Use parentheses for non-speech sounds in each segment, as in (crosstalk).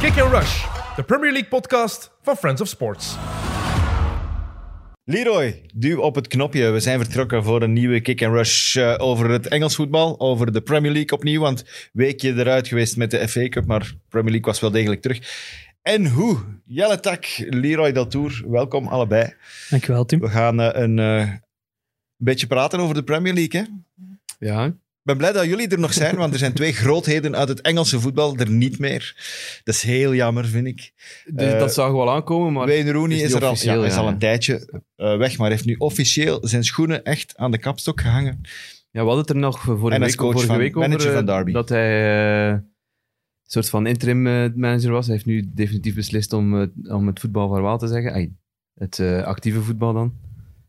Kick and Rush, de Premier League podcast van Friends of Sports. Leroy, duw op het knopje. We zijn vertrokken voor een nieuwe kick and rush eh, over het Engels voetbal, over de Premier League opnieuw. Want weekje eruit geweest met de FA Cup, maar Premier League was wel degelijk terug. En hoe? Jelle Tak, Leroy Deltour, welkom allebei. Dankjewel, Tim. We gaan eh, een eh, beetje praten over de Premier League. Hè? Ja, ben blij dat jullie er nog zijn, want er zijn twee grootheden uit het Engelse voetbal er niet meer. Dat is heel jammer, vind ik. dus Eh, dat zagen we wel aankomen, maar Wayne Rooney is er al, ja, is al een tijdje eh, weg, maar heeft nu officieel zijn schoenen echt aan de kapstok gehangen. ja, we hadden het er nog vorige En week, vorige van- week over, manager van eh, Derby. dat hij eh, een soort van interim eh, manager was. Hij heeft nu definitief beslist om, eh, om het voetbal vaarwel te zeggen. Ai, het eh, actieve voetbal dan.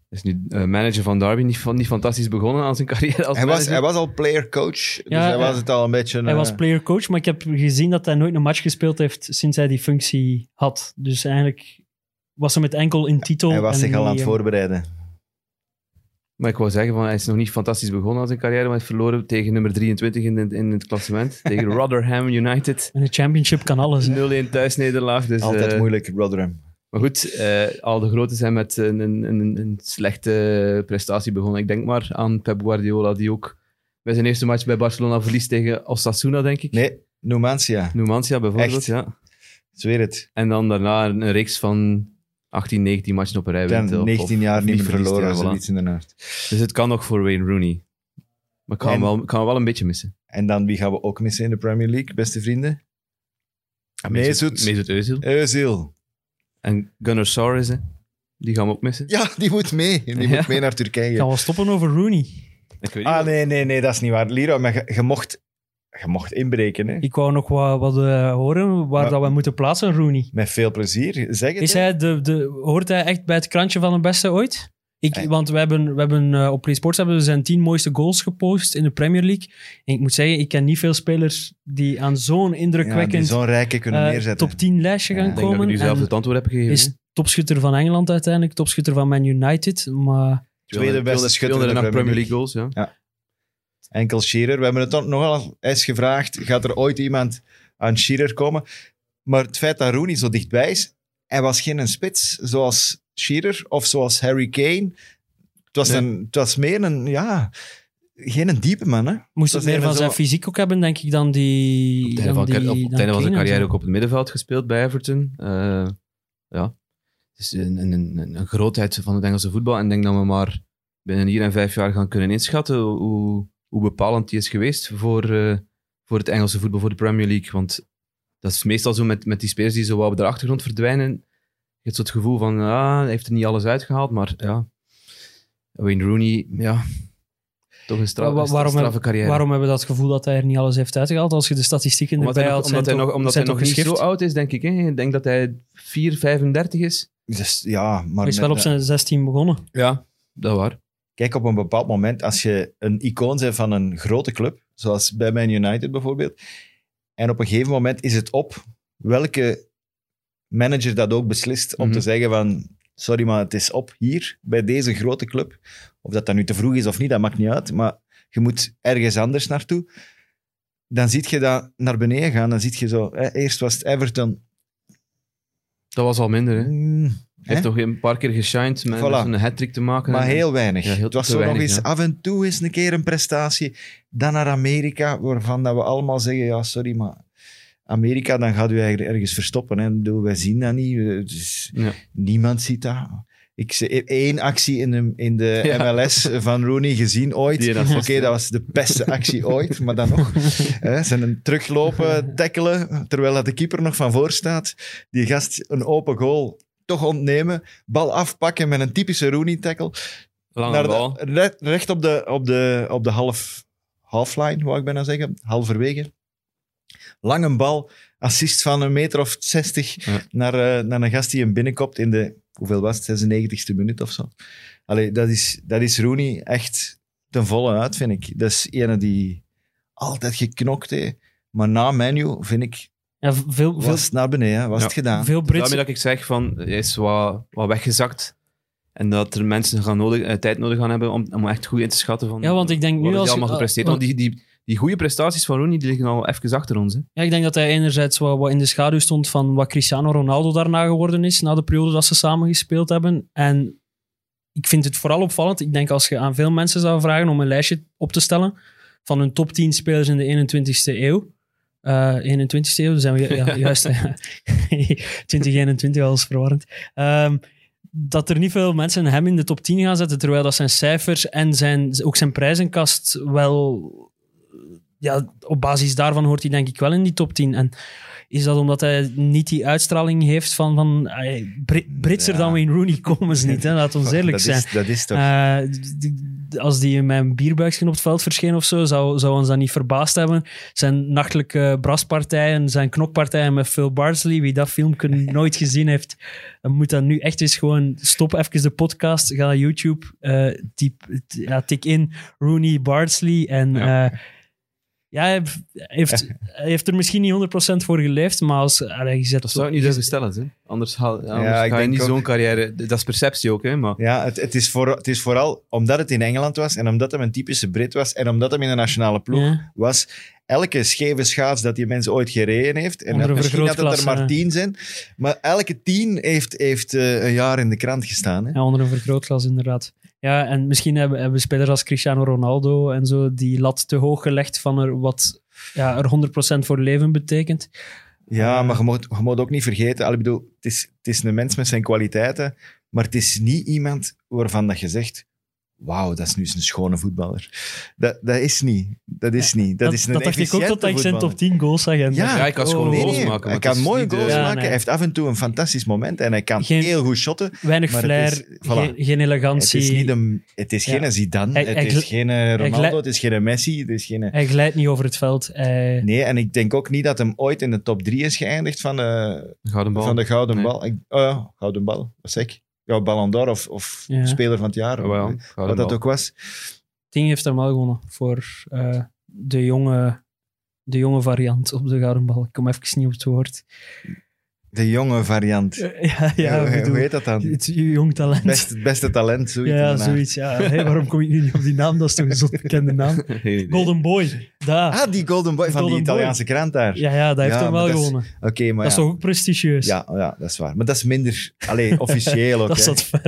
Hij is nu eh, manager van Derby. Niet, van, niet fantastisch begonnen aan zijn (laughs) carrière als Hij was, hij was al player-coach, dus Ja, hij was het al een beetje... Hij eh, was player-coach, maar ik heb gezien dat hij nooit een match gespeeld heeft sinds hij die functie had. Dus eigenlijk was hij met enkel in titel. hij was en zich al aan het eh, voorbereiden. Maar ik wou zeggen, van, hij is nog niet fantastisch begonnen aan zijn carrière, maar hij heeft verloren tegen nummer 23 in, het- in het klassement. (laughs) tegen Rotherham United. En de championship kan alles. hè. 0-1 thuisnederlaag. Dus, Altijd eh, moeilijk, Rotherham. Maar goed, eh, al de grote zijn met een, een, een, slechte prestatie begonnen. Ik denk maar aan Pep Guardiola, die ook bij zijn eerste match bij Barcelona verliest tegen Osasuna, denk ik. Nee, Numancia, Numancia bijvoorbeeld, Echt? ja. ik zweer het. En dan daarna een, reeks van 18, 19 matchen op een rij Ik ben wint, of- 19 of- jaar niet meer verloren, ja, voilà. zoiets in de nacht. Dus het kan nog voor Wayne Rooney. Maar ik kan, En- hem wel, kan wel een beetje missen. En dan, wie gaan we ook missen in de Premier League, beste vrienden? Mesut. Mesut Özil. Özil. En Gunnar Soares, hè. die gaan we ook missen. Ja, die moet mee. Die Ja. moet mee naar Turkije. Gaan we stoppen over Rooney? Ik weet niet Ah, nee, nee, nee, dat is niet waar. Leroy, maar je, je mocht, je mocht inbreken, hè? Ik wou nog wat, wat eh, horen waar dat we moeten plaatsen, Rooney. Met veel plezier. Zeg het. Is hè. hij de, de, hoort hij echt bij het krantje van de beste ooit? Ik, want we hebben, we hebben eh, op PlaySports hebben we zijn tien mooiste goals gepost in de Premier League. En ik moet zeggen, ik ken niet veel spelers die aan zo'n ja, indrukwekkend zo'n rijke kunnen eh, neerzetten. top 10 lijstje Ja, gaan ik Ik denk dat komen. nu zelf En het antwoord gegeven. is topschutter van Engeland uiteindelijk, topschutter van Man United. Maar Tweede beste schutter in de 208 Premier Premier League goals, ja. Enkel Shearer. We hebben het dan nogal eens gevraagd. Gaat er ooit iemand aan Shearer komen? Maar het feit dat Rooney zo dichtbij is, hij was geen een spits zoals Shearer of zoals Harry Kane. Het was, Nee. een, het was meer een, ja, geen een diepe man. Hè? moest Dat het meer van zijn fysiek ook hebben, denk ik, dan die. Op het einde van, die- op het dan einde van zijn carrière ook op het middenveld gespeeld bij Everton. Eh, ja. Het is een, een, een, een grootheid van het Engelse voetbal. En ik denk dat we maar binnen hier en vijf jaar gaan kunnen inschatten hoe, hoe bepalend die is geweest voor, eh, voor het Engelse voetbal, voor de Premier League. Want dat is meestal zo met, met die spelers die zo wat op de achtergrond verdwijnen. Je hebt zo het gevoel van, ah, hij heeft er niet alles uitgehaald. Maar ja, Wayne Rooney, ja, toch een, stra Wa- een waarom, straffe carrière. waarom hebben we dat gevoel dat hij er niet alles heeft uitgehaald? Als je de statistieken Omdat erbij haalt, omdat hij zijn nog, omdat hij nog niet zo oud is, denk ik. Hè? Ik denk dat hij 4, 35 is. Dus, ja, maar Hij is wel op zijn 16 begonnen. Ja, dat waar. Kijk, op een bepaald moment, als je een icoon bent van een grote club, zoals bij Man United bijvoorbeeld, en op een gegeven moment is het op welke manager dat ook beslist om Mhm. te zeggen van, sorry, maar het is op hier, bij deze grote club. Of dat dat nu te vroeg is of niet, dat maakt niet uit, maar je moet ergens anders naartoe. Dan zie je dat naar beneden gaan, dan zie je zo, hè, eerst was het Everton. Dat was al minder. Hè? Hij mm, heeft hè? toch een paar keer geshined met, Voilà. zo'n hat-trick te maken. Maar En- heel weinig. Ja, heel het was zo weinig, nog eens ja. af en toe eens een keer een prestatie. Dan naar Amerika, waarvan dat we allemaal zeggen, ja, sorry, maar Amerika, dan gaat u eigenlijk ergens verstoppen. Hè. Bedoel, wij zien dat niet. Eh, dus Ja. Niemand ziet dat. Ik zie één actie in de, in de Ja. MLS van Rooney gezien ooit. Oké, dat was de beste actie ooit, maar dan nog. Hè, zijn een teruglopen, tackelen, terwijl dat de keeper nog van voor staat. Die gast een open goal toch ontnemen, bal afpakken met een typische Rooney-tackle. Lange Naar de- bal. recht op de, op de, op de half, halfline, wou ik bijna zeggen, halverwege. Lange bal, assist van een meter of 60 Ja. naar, eh, naar een gast die hem binnenkopt in de, hoeveel was het, 96e minuut of zo. Allee, dat is, dat is Rooney echt ten volle uit, vind ik. Dat is ene die altijd geknokt heeft. Maar na menu, vind ik, Ja, veel, veel, was het naar beneden, was Ja. het gedaan. veel Daarmee dat ik zeg van, hij is wat, wat weggezakt. En dat er mensen gaan nodig, eh, tijd nodig gaan hebben om, om echt goed in te schatten van Ja, want ik denk nu als je- allemaal gepresteerd. uh, Want die, die, die goede prestaties van Rooney die liggen al even achter ons. Hè. Ja, ik denk dat hij enerzijds wat, wat in de schaduw stond van wat Cristiano Ronaldo daarna geworden is, na de periode dat ze samen gespeeld hebben. En ik vind het vooral opvallend. Ik denk als je aan veel mensen zou vragen om een lijstje op te stellen van hun top 10 spelers in de 21ste eeuw. Eh 21ste eeuw, dan zijn we ja, (laughs) juist. eh, 2021 al is verwarrend. Ehm, dat er niet veel mensen hem in de top 10 gaan zetten, terwijl dat zijn cijfers en zijn, ook zijn prijzenkast wel... Ja, op basis daarvan hoort hij denk ik wel in die top 10. En is dat omdat hij niet die uitstraling heeft van... van eh, Brit- Britser Ja. dan Wayne Rooney (laughs) komen ze niet, hè? we ons eerlijk dat zijn. Is, dat is toch... Eh, als die in mijn bierbuikje op het veld verscheen of zo, zou, zou ons dat niet verbaasd hebben. Zijn nachtelijke braspartijen, zijn knokpartijen met Phil Bardsley, wie dat filmpje (laughs) nooit gezien heeft, moet dat nu echt eens gewoon stop even de podcast, ga naar YouTube, eh, typ, t- ja, tik in Rooney Bardsley en Ja. ja. Ja, hij heeft, hij heeft er misschien niet 100% voor geleefd, maar als allee, je zet Dat zou ik niet durven stellen. Hè. Anders, haal, anders ik ga je denk niet ook- zo'n carrière... Dat is perceptie ook, hè. Maar Ja, het, het, is voor, het is vooral omdat het in Engeland was en omdat hij een typische Brit was en omdat hij in de nationale ploeg Ja. was. Elke scheve schaats dat die mensen ooit gereden heeft, en dat, misschien dat het er maar tien zijn, maar elke tien heeft, heeft eh, een jaar in de krant gestaan. Hè? Ja, onder een vergrootglas inderdaad. Ja, en misschien hebben, hebben spelers als Cristiano Ronaldo en zo die lat te hoog gelegd van er wat ja, er 100% voor leven betekent. Ja, maar je moet, je moet ook niet vergeten, ik bedoel, het, is, het is een mens met zijn kwaliteiten, maar het is niet iemand waarvan dat je zegt, wauw, dat is nu eens een schone voetballer. Dat, dat is niet. Dat is niet. Dat, is een dat dacht ik ook totdat ik zijn top 10 goals zag. Ja. Ja, ik, hij kan oh, Nee, goals nee, maken, maar Hij kan mooie de- goals Ja, maken. nee. Hij heeft af en toe een fantastisch moment en hij kan Geen- heel goed shotten. Weinig flair, is- voilà. geen, geen Het elegantie. is, niet een, het is Ja. geen Zidane, Hij- het hij is geen eh, Ronaldo, het is geen Messi. Het is geen, Hij glijdt niet over het veld. Hij- nee, en ik denk ook niet dat hem ooit in de top drie is geëindigd van de, Gouden bal. van de Gouden Nee. Bal. Ik, oh ja, Gouden Bal, wat zeg ik? Ja, Ballon d'Or of, of Ja. Speler van het Jaar, Ja, wel, of gouden wat dat ook was. Ding heeft hem wel gewonnen voor eh, de, jonge, de jonge variant op de gouden bal. Ik kom even niet op het woord. De jonge variant. Ja, ja, hoe, ik bedoel, hoe heet dat dan? het jong talent. Best, het beste talent, zoiets. ja, zoiets. Ja. Hey, waarom kom ik nu niet op die naam? Dat is toch een zot bekende naam? (laughs) Golden Boy. Daar. Ah, die Golden Boy van Golden die Boy. Italiaanse krant daar. Ja, ja, dat heeft Ja, hem wel gewonnen. Oké, maar dat is toch ook prestigieus? Ja, ja, dat is waar. Maar dat is minder... Allee, officieel (laughs) ook. (laughs) dat is. Dat is- Maar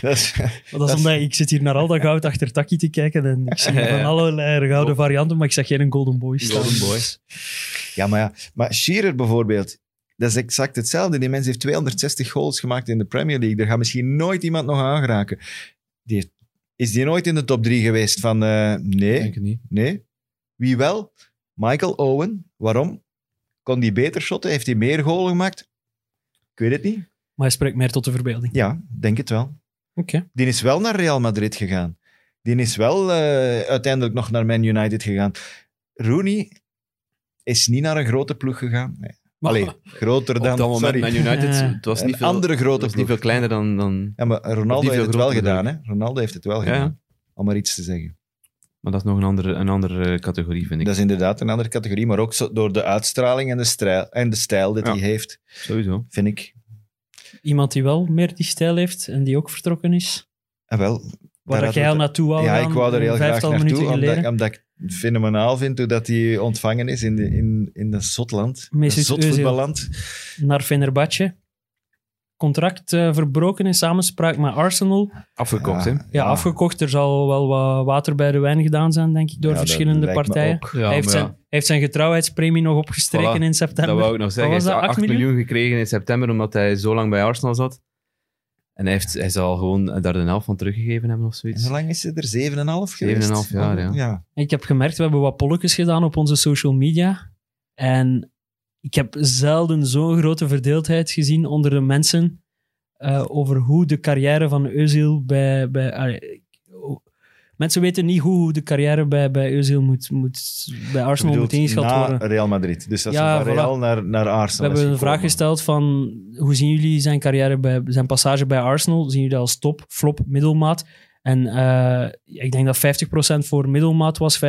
dat is Dat is- omdat ik zit hier naar al dat goud achter Taki te kijken en ik zie van allerlei gouden varianten, maar ik zeg geen Golden Boy staan. Golden Boy. Ja, maar ja. Maar Shearer bijvoorbeeld, dat is exact hetzelfde. Die mens heeft 260 goals gemaakt in de Premier League. Daar gaat misschien nooit iemand nog aan geraken. Die heeft- is die nooit in de top 3 geweest van... eh, nee, denk het niet. nee. Wie wel? Michael Owen. Waarom? Kon die beter shotten? Heeft hij meer goals gemaakt? Ik weet het niet. Maar hij spreekt meer tot de verbeelding. Ja, denk het wel. Oké. Die is wel naar Real Madrid gegaan. Die is wel eh, uiteindelijk nog naar Man United gegaan. Rooney is niet naar een grote ploeg gegaan. Nee. Allee, (laughs) groter Op dan... dat moment, sorry. Man United, het was Een niet veel, andere grote het was niet veel kleiner dan... dan Ja, maar Ronaldo heeft het wel gedaan. Hè? Ronaldo heeft het wel Ja, gedaan. Om maar iets te zeggen. maar dat is nog een andere, een andere categorie, vind ik. Dat is inderdaad een andere categorie, maar ook zo door de uitstraling en de, stijl, en de stijl dat Ja. hij heeft, Sowieso. vind ik. Iemand die wel meer die stijl heeft en die ook vertrokken is. En wel, Waar dat jij al naartoe wou Ja, ik wou er een heel graag naartoe, minuten omdat, geleden. omdat ik fenomenaal vind hoe dat hij ontvangen is in, de, in, in dat zotland. Zotvoetballand. Naar Fenerbahce. Contract eh, verbroken in samenspraak met Arsenal. Afgekocht, hè? Ja, afgekocht. Er zal wel wat water bij de wijn gedaan zijn, denk ik, door Ja, verschillende partijen. ook. Ja, hij, heeft zijn, ja, hij heeft zijn getrouwheidspremie nog opgestreken Voilà. in september. dat wou ik nog zeggen. Hij was heeft dat, 8 8 miljoen gekregen in september, omdat hij zo lang bij Arsenal zat. En hij, heeft, hij zal gewoon daar de helft van teruggegeven hebben of En zoiets. hoe lang is ze er? 7,5 geweest? 7,5 jaar, ja. ja. Ik heb gemerkt, we hebben wat polletjes gedaan op onze social media. En ik heb zelden zo'n grote verdeeldheid gezien onder de mensen eh, over hoe de carrière van Özil bij... bij mensen weten niet hoe de carrière bij, bij Özil moet, moet, bij Arsenal moet ingeschat worden. Real Madrid. Dus dat Ja, is van voilà. Naar, naar We Arsenal hebben is een vraag gesteld van hoe zien jullie zijn carrière bij zijn passage bij Arsenal? Zien jullie dat als top, flop, middelmaat? En eh, ik denk dat 50% voor middelmaat was, 25%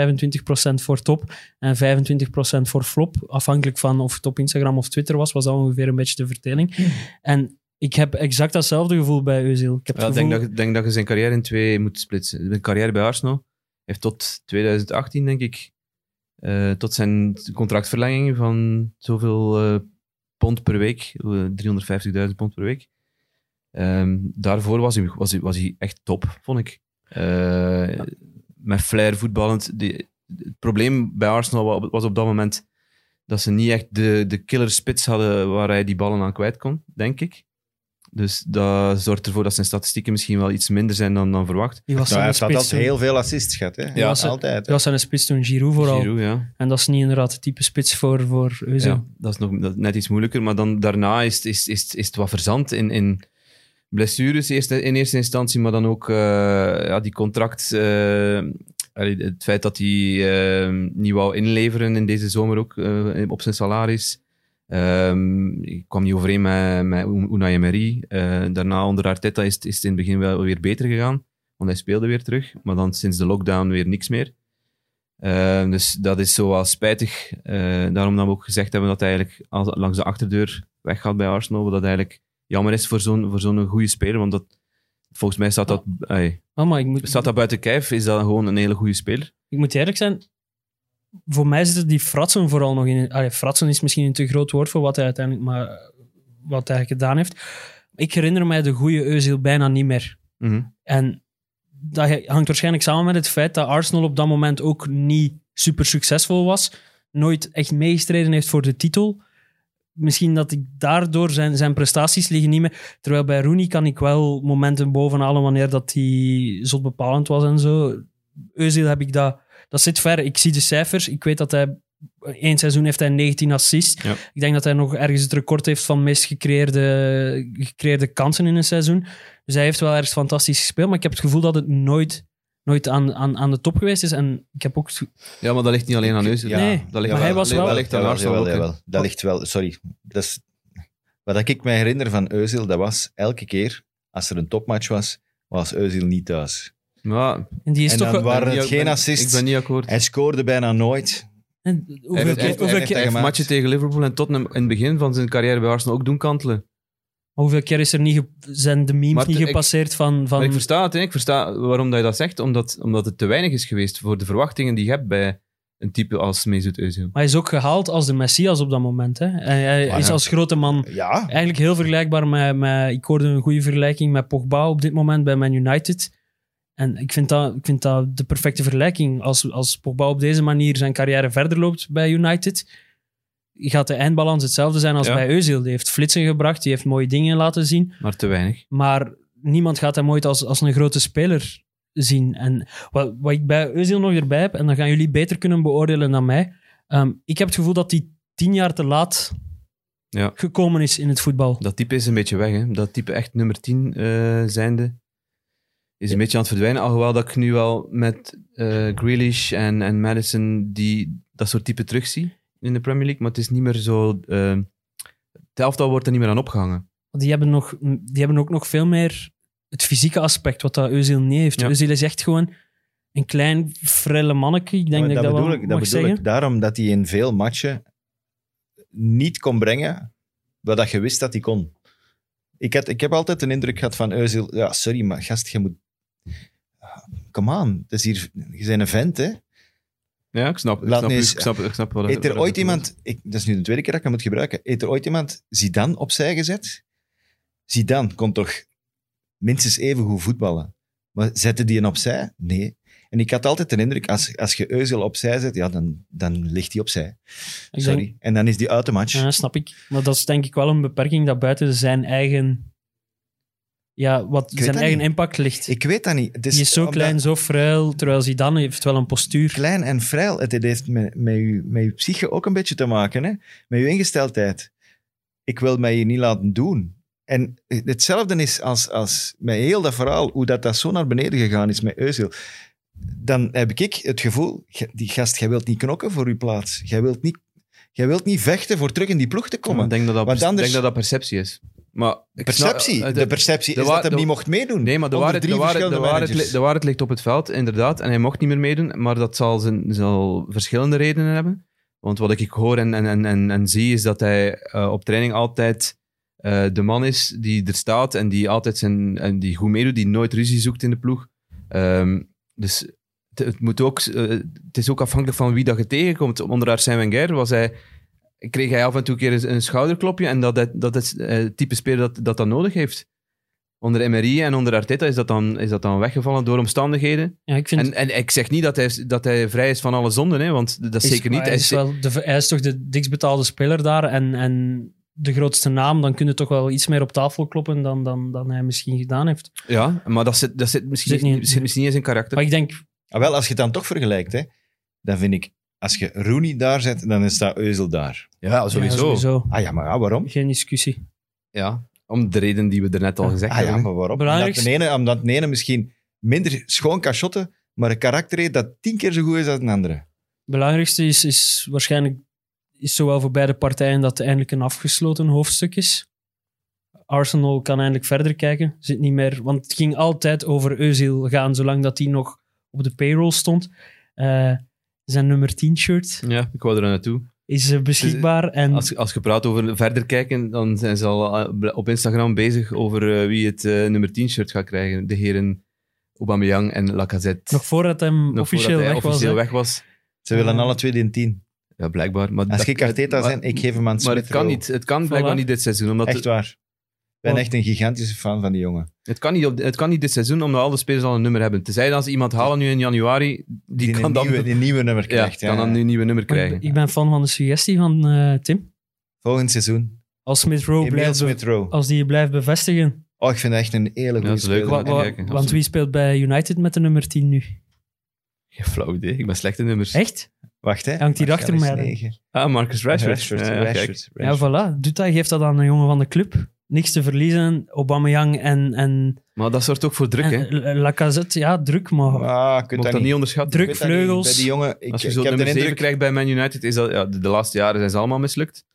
voor top en 25% voor flop. Afhankelijk van of het op Instagram of Twitter was, was dat ongeveer een beetje de verdeling. En ik heb exact datzelfde gevoel bij Özil. Ik heb Ja, denk dat, je- denk dat je zijn carrière in twee moet splitsen. De carrière bij Arsenal heeft tot 2018, denk ik, eh, tot zijn contractverlenging van zoveel eh, pond per week, eh, 350.000 pond per week. Ehm, daarvoor was hij, was, hij, was hij echt top, vond ik. Eh, Met flair voetballend. Die- het probleem bij Arsenal wa- was op dat moment dat ze niet echt de, de killer spits hadden waar hij die ballen aan kwijt kon, denk ik. Dus dat zorgt ervoor dat zijn statistieken misschien wel iets minder zijn dan, dan verwacht. Die was Nou, hij heeft altijd toen. heel veel assists gehad. Hè? Ja, ze- altijd. Die was zijn spits toen Giroud vooral. Giroud, ja. En dat is niet inderdaad het type spits voor, voor. Ja, dat is nog dat net iets moeilijker. Maar dan, daarna is, het- is, is, is het wat verzand in, in blessures eerst, in eerste instantie, maar dan ook eh, ja, die contract... eh, het feit dat hij eh, niet wou inleveren in deze zomer ook op zijn salaris. Ehm, ik kwam niet overeen met, met Unai Emery. Eh, daarna onder Arteta is, het- is het in het begin wel weer beter gegaan, want hij speelde weer terug. Maar dan sinds de lockdown weer niks meer. Eh, dus dat is zo wel spijtig. Eh, daarom dat we ook gezegd hebben dat hij eigenlijk langs de achterdeur weggaat bij Arsenal. Wat dat eigenlijk jammer is voor zo'n voor zo'n goede speler. Want dat, volgens mij staat dat, Oh, maar ik moet, staat dat buiten kijf. Is dat gewoon een hele goede speler. ik moet eerlijk zijn. Voor mij zitten die fratsen vooral nog in. Allee, fratsen is misschien een te groot woord voor wat hij uiteindelijk maar, wat hij gedaan heeft. Ik herinner mij de goede Özil bijna niet meer. Mhm. En dat hangt waarschijnlijk samen met het feit dat Arsenal op dat moment ook niet super succesvol was. Nooit echt meegestreden heeft voor de titel. Misschien dat ik daardoor zijn, zijn prestaties liggen niet meer. Terwijl bij Rooney kan ik wel momenten bovenhalen wanneer dat hij zot bepalend was en zo. Özil heb ik dat... Dat zit ver. Ik zie de cijfers. Ik weet dat hij... één seizoen heeft hij 19 assists. Ja. Ik denk dat hij nog ergens het record heeft van meest gecreëerde, gecreëerde kansen in een seizoen. Dus hij heeft wel ergens fantastisch gespeeld, maar ik heb het gevoel dat het nooit, nooit aan, aan, aan de top geweest is. En ik heb ook... Ja, maar dat ligt niet alleen aan Özil. Ja, Nee, dat ligt, maar hij was wel- Dat ligt aan Arsenal jawel, jawel. Dat ligt wel, sorry. Dat is, wat ik me herinner van Özil, dat was elke keer als er een topmatch was, was Özil niet thuis. Maar En die is En toch... dan wel- waren ik het ben- geen assists. Ik ben niet akkoord. Hij scoorde bijna nooit. en Hij hoeveel heeft, keer, hij hoeveel heeft, keer, hij heeft gemaakt. matchen tegen Liverpool en Tottenham in het begin van zijn carrière bij Arsenal ook doen kantelen. hoeveel keer is er niet ge- zijn de memes Maar niet ik- gepasseerd van... van Maar ik versta het, hè. ik versta waarom dat je dat zegt, omdat, omdat het te weinig is geweest voor de verwachtingen die je hebt bij een type als Mesut Özil. maar hij is ook gehaald als de Messias op dat moment. Hè. En hij Maar is ja. als grote man Ja, eigenlijk heel vergelijkbaar met, met... Ik hoorde een goede vergelijking met Pogba op dit moment bij Man United. En ik vind dat, ik vind dat de perfecte vergelijking. Als, als Pogba op deze manier zijn carrière verder loopt bij United, gaat de eindbalans hetzelfde zijn als Ja. bij Özil. Die heeft flitsen gebracht, die heeft mooie dingen laten zien. Maar te weinig. Maar niemand gaat hem ooit als, als een grote speler zien. En wat, wat ik bij Özil nog erbij heb, en dan gaan jullie beter kunnen beoordelen dan mij. ehm, ik heb het gevoel dat hij tien jaar te laat Ja. gekomen is in het voetbal. Dat type is een beetje weg. Hè. Dat type echt nummer 10 eh, zijnde is een beetje aan het verdwijnen. Alhoewel dat ik nu wel met eh Grealish en, en Madison die, dat soort type terugzie in de Premier League. Maar het is niet meer zo... eh het elftal wordt er niet meer aan opgehangen. Die hebben, nog, die hebben ook nog veel meer het fysieke aspect, wat dat Özil niet heeft. Ja. Özil is echt gewoon een klein, frelle manneke. Ik denk dat ik dat bedoel wel ik, dat bedoel zeggen. ik. Daarom dat hij in veel matchen niet kon brengen wat dat je wist dat hij kon. Ik, had, ik heb altijd een indruk gehad van Özil, ja, sorry, maar gast, je moet... Come on, het is hier, je bent een vent, hè. Ja, ik snap, ik Laat snap, me u- eens- ik snap, ik snap wat Heeft wat er ooit iemand, ik, dat is nu de tweede keer dat ik hem moet gebruiken, heeft er ooit iemand Zidane opzij gezet? Zidane kon toch minstens even goed voetballen. Maar zette die een opzij? Nee. En ik had altijd de indruk, als, als je Euzel opzij zet, ja, dan, dan ligt hij opzij. Sorry. denk- En dan is die uit de match. Ja, snap ik. Maar dat is denk ik wel een beperking dat buiten zijn eigen, ja, wat zijn eigen niet. impact ligt. Ik weet dat niet. Het Die is zo omdat- klein, zo frail, terwijl Zidane heeft wel een postuur. Klein en vrij. Het heeft met, met, je, met je psyche ook een beetje te maken. Hè? Met je ingesteldheid. Ik wil mij hier niet laten doen. En hetzelfde is als, als met heel dat verhaal, hoe dat, dat zo naar beneden gegaan is met Euzel. Dan heb ik het gevoel, ge- die gast, jij wilt niet knokken voor je plaats. Jij wilt niet, jij wilt niet vechten voor terug in die ploeg te komen. Ik denk dat dat, Want pers- anders- denk dat dat perceptie is. Maar ik snap- perceptie. eh, de perceptie de is dat hij niet mocht meedoen. Nee, maar de waarheid, de, waarheid, de, waarheid, de ligt op het veld, inderdaad. En hij mocht niet meer meedoen, maar dat zal, zijn, zal verschillende redenen hebben. Want wat ik hoor en, en, en, en, zie, is dat hij eh, op training altijd eh, de man is die er staat en die altijd zijn, en die goed meedoet, die nooit ruzie zoekt in de ploeg. Ehm, dus het, moet ook, eh, het is ook afhankelijk van wie dat je tegenkomt. Onder Arsène Wenger was hij, kreeg hij af en toe een keer een, een schouderklopje en dat, dat, dat is eh, het type speler dat, dat dat nodig heeft. Onder Emery en onder Arteta is dat dan, is dat dan weggevallen door omstandigheden. Ja, ik vind En, en ik zeg niet dat hij, dat hij vrij is van alle zonden, hè, want dat is, zeker niet. Hij is, wel de, hij is toch de dikst betaalde speler daar en, en de grootste naam. Dan kun je toch wel iets meer op tafel kloppen dan, dan, dan hij misschien gedaan heeft. Ja, maar dat zit, dat zit, misschien, Zit niet- zit misschien niet eens in karakter. Maar ik denk, Ah, wel, als je het dan toch vergelijkt, hè, dan vind ik, als je Rooney daar zet, dan is dat Euzel daar. Ja, ja, sowieso Ah ja, maar ja, waarom? geen discussie. Ja, om de reden die we er net al gezegd Ah ja, hebben. maar waarom? Omdat de, ene, omdat de ene misschien minder schoon kan shotten, maar een karakter heeft dat tien keer zo goed is als een andere. Het belangrijkste is, is waarschijnlijk is zowel voor beide partijen dat het eindelijk een afgesloten hoofdstuk is. Arsenal kan eindelijk verder kijken. Zit niet meer, want het ging altijd over Özil gaan, zolang dat hij nog op de payroll stond. Eh, zijn nummer 10 shirt Ja, ik wou er naartoe. is eh, beschikbaar. En Als, als je praat over verder kijken, dan zijn ze al eh, op Instagram bezig over eh, wie het eh, nummer 10 shirt gaat krijgen. De heren Aubameyang en Lacazette. nog voordat hij Nog officieel voordat hij weg was. officieel hè. weg was. Ze willen alle twee die tien. Ja, blijkbaar. Maar Als dat- ik Arteta zijn, ik geef hem aan Maar het kan niet. Het kan blijkbaar Voilà. niet dit seizoen. Omdat Echt het, waar. Ik ben echt een gigantische fan van die jongen. het, kan niet op, het kan niet dit seizoen, omdat alle spelers al een nummer hebben. Tenzij dan ze iemand halen nu in januari, die, Die, kan een dan, nieuwe, die nieuwe nummer ja, krijgt. Ja, kan dan nu een nieuwe nummer krijgen. ben- Ik ben fan van de suggestie van eh, Tim. Volgend seizoen. Als Smith Rowe blijft, be- Smith Rowe. als die je blijft bevestigen. Oh, ik vind dat echt een hele goede dat is leuk. Wa- wa- kijken, want wie speelt bij United met de nummer 10 nu? Geen flauw idee. Ik ben slecht in nummers. Echt? Wacht, hè. Hangt hier achter mij. Ah, Marcus Rashford. Rashford, Ja, ja. Rashford, Ja, voilà. Doet dat, geeft dat aan een jongen van de club. Niks te verliezen. Aubameyang en, en, Maar dat zorgt ook voor druk, hè. en Lacazette. Ja, druk, maar Ah, je kunt dat dat niet. niet onderschatten. druk vleugels. Bij die jongen, ik, Als je ik zo'n nummer 7 indruk... krijgt bij Man United, is dat... Ja, de, de laatste jaren zijn ze allemaal mislukt.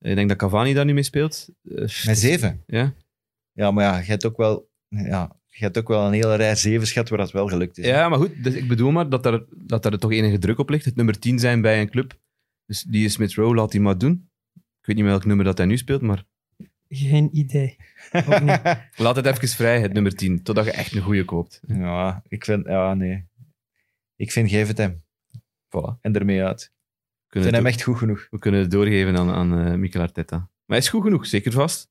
Ik denk dat Cavani daar nu mee speelt. Eh, Met zeven? Ja. Ja, maar ja, je hebt ook wel, ja, je hebt ook wel een hele rij zevens gehad waar dat wel gelukt is. ja, maar goed. Dus ik bedoel maar dat daar, dat daar toch enige druk op ligt. Het nummer 10 zijn bij een club. Dus die is Smith Rowe, laat hij maar doen. Ik weet niet meer welk nummer dat hij nu speelt, maar geen idee. (laughs) Laat het even vrij, het nummer 10. Totdat je echt een goede koopt. Ja, ik vind... Ja, nee. Ik vind, geef het hem. Voilà. En ermee uit. Ik Kunnen vind het hem echt goed genoeg. We kunnen het doorgeven aan, aan eh, Mikel Arteta. Maar hij is goed genoeg, zeker vast.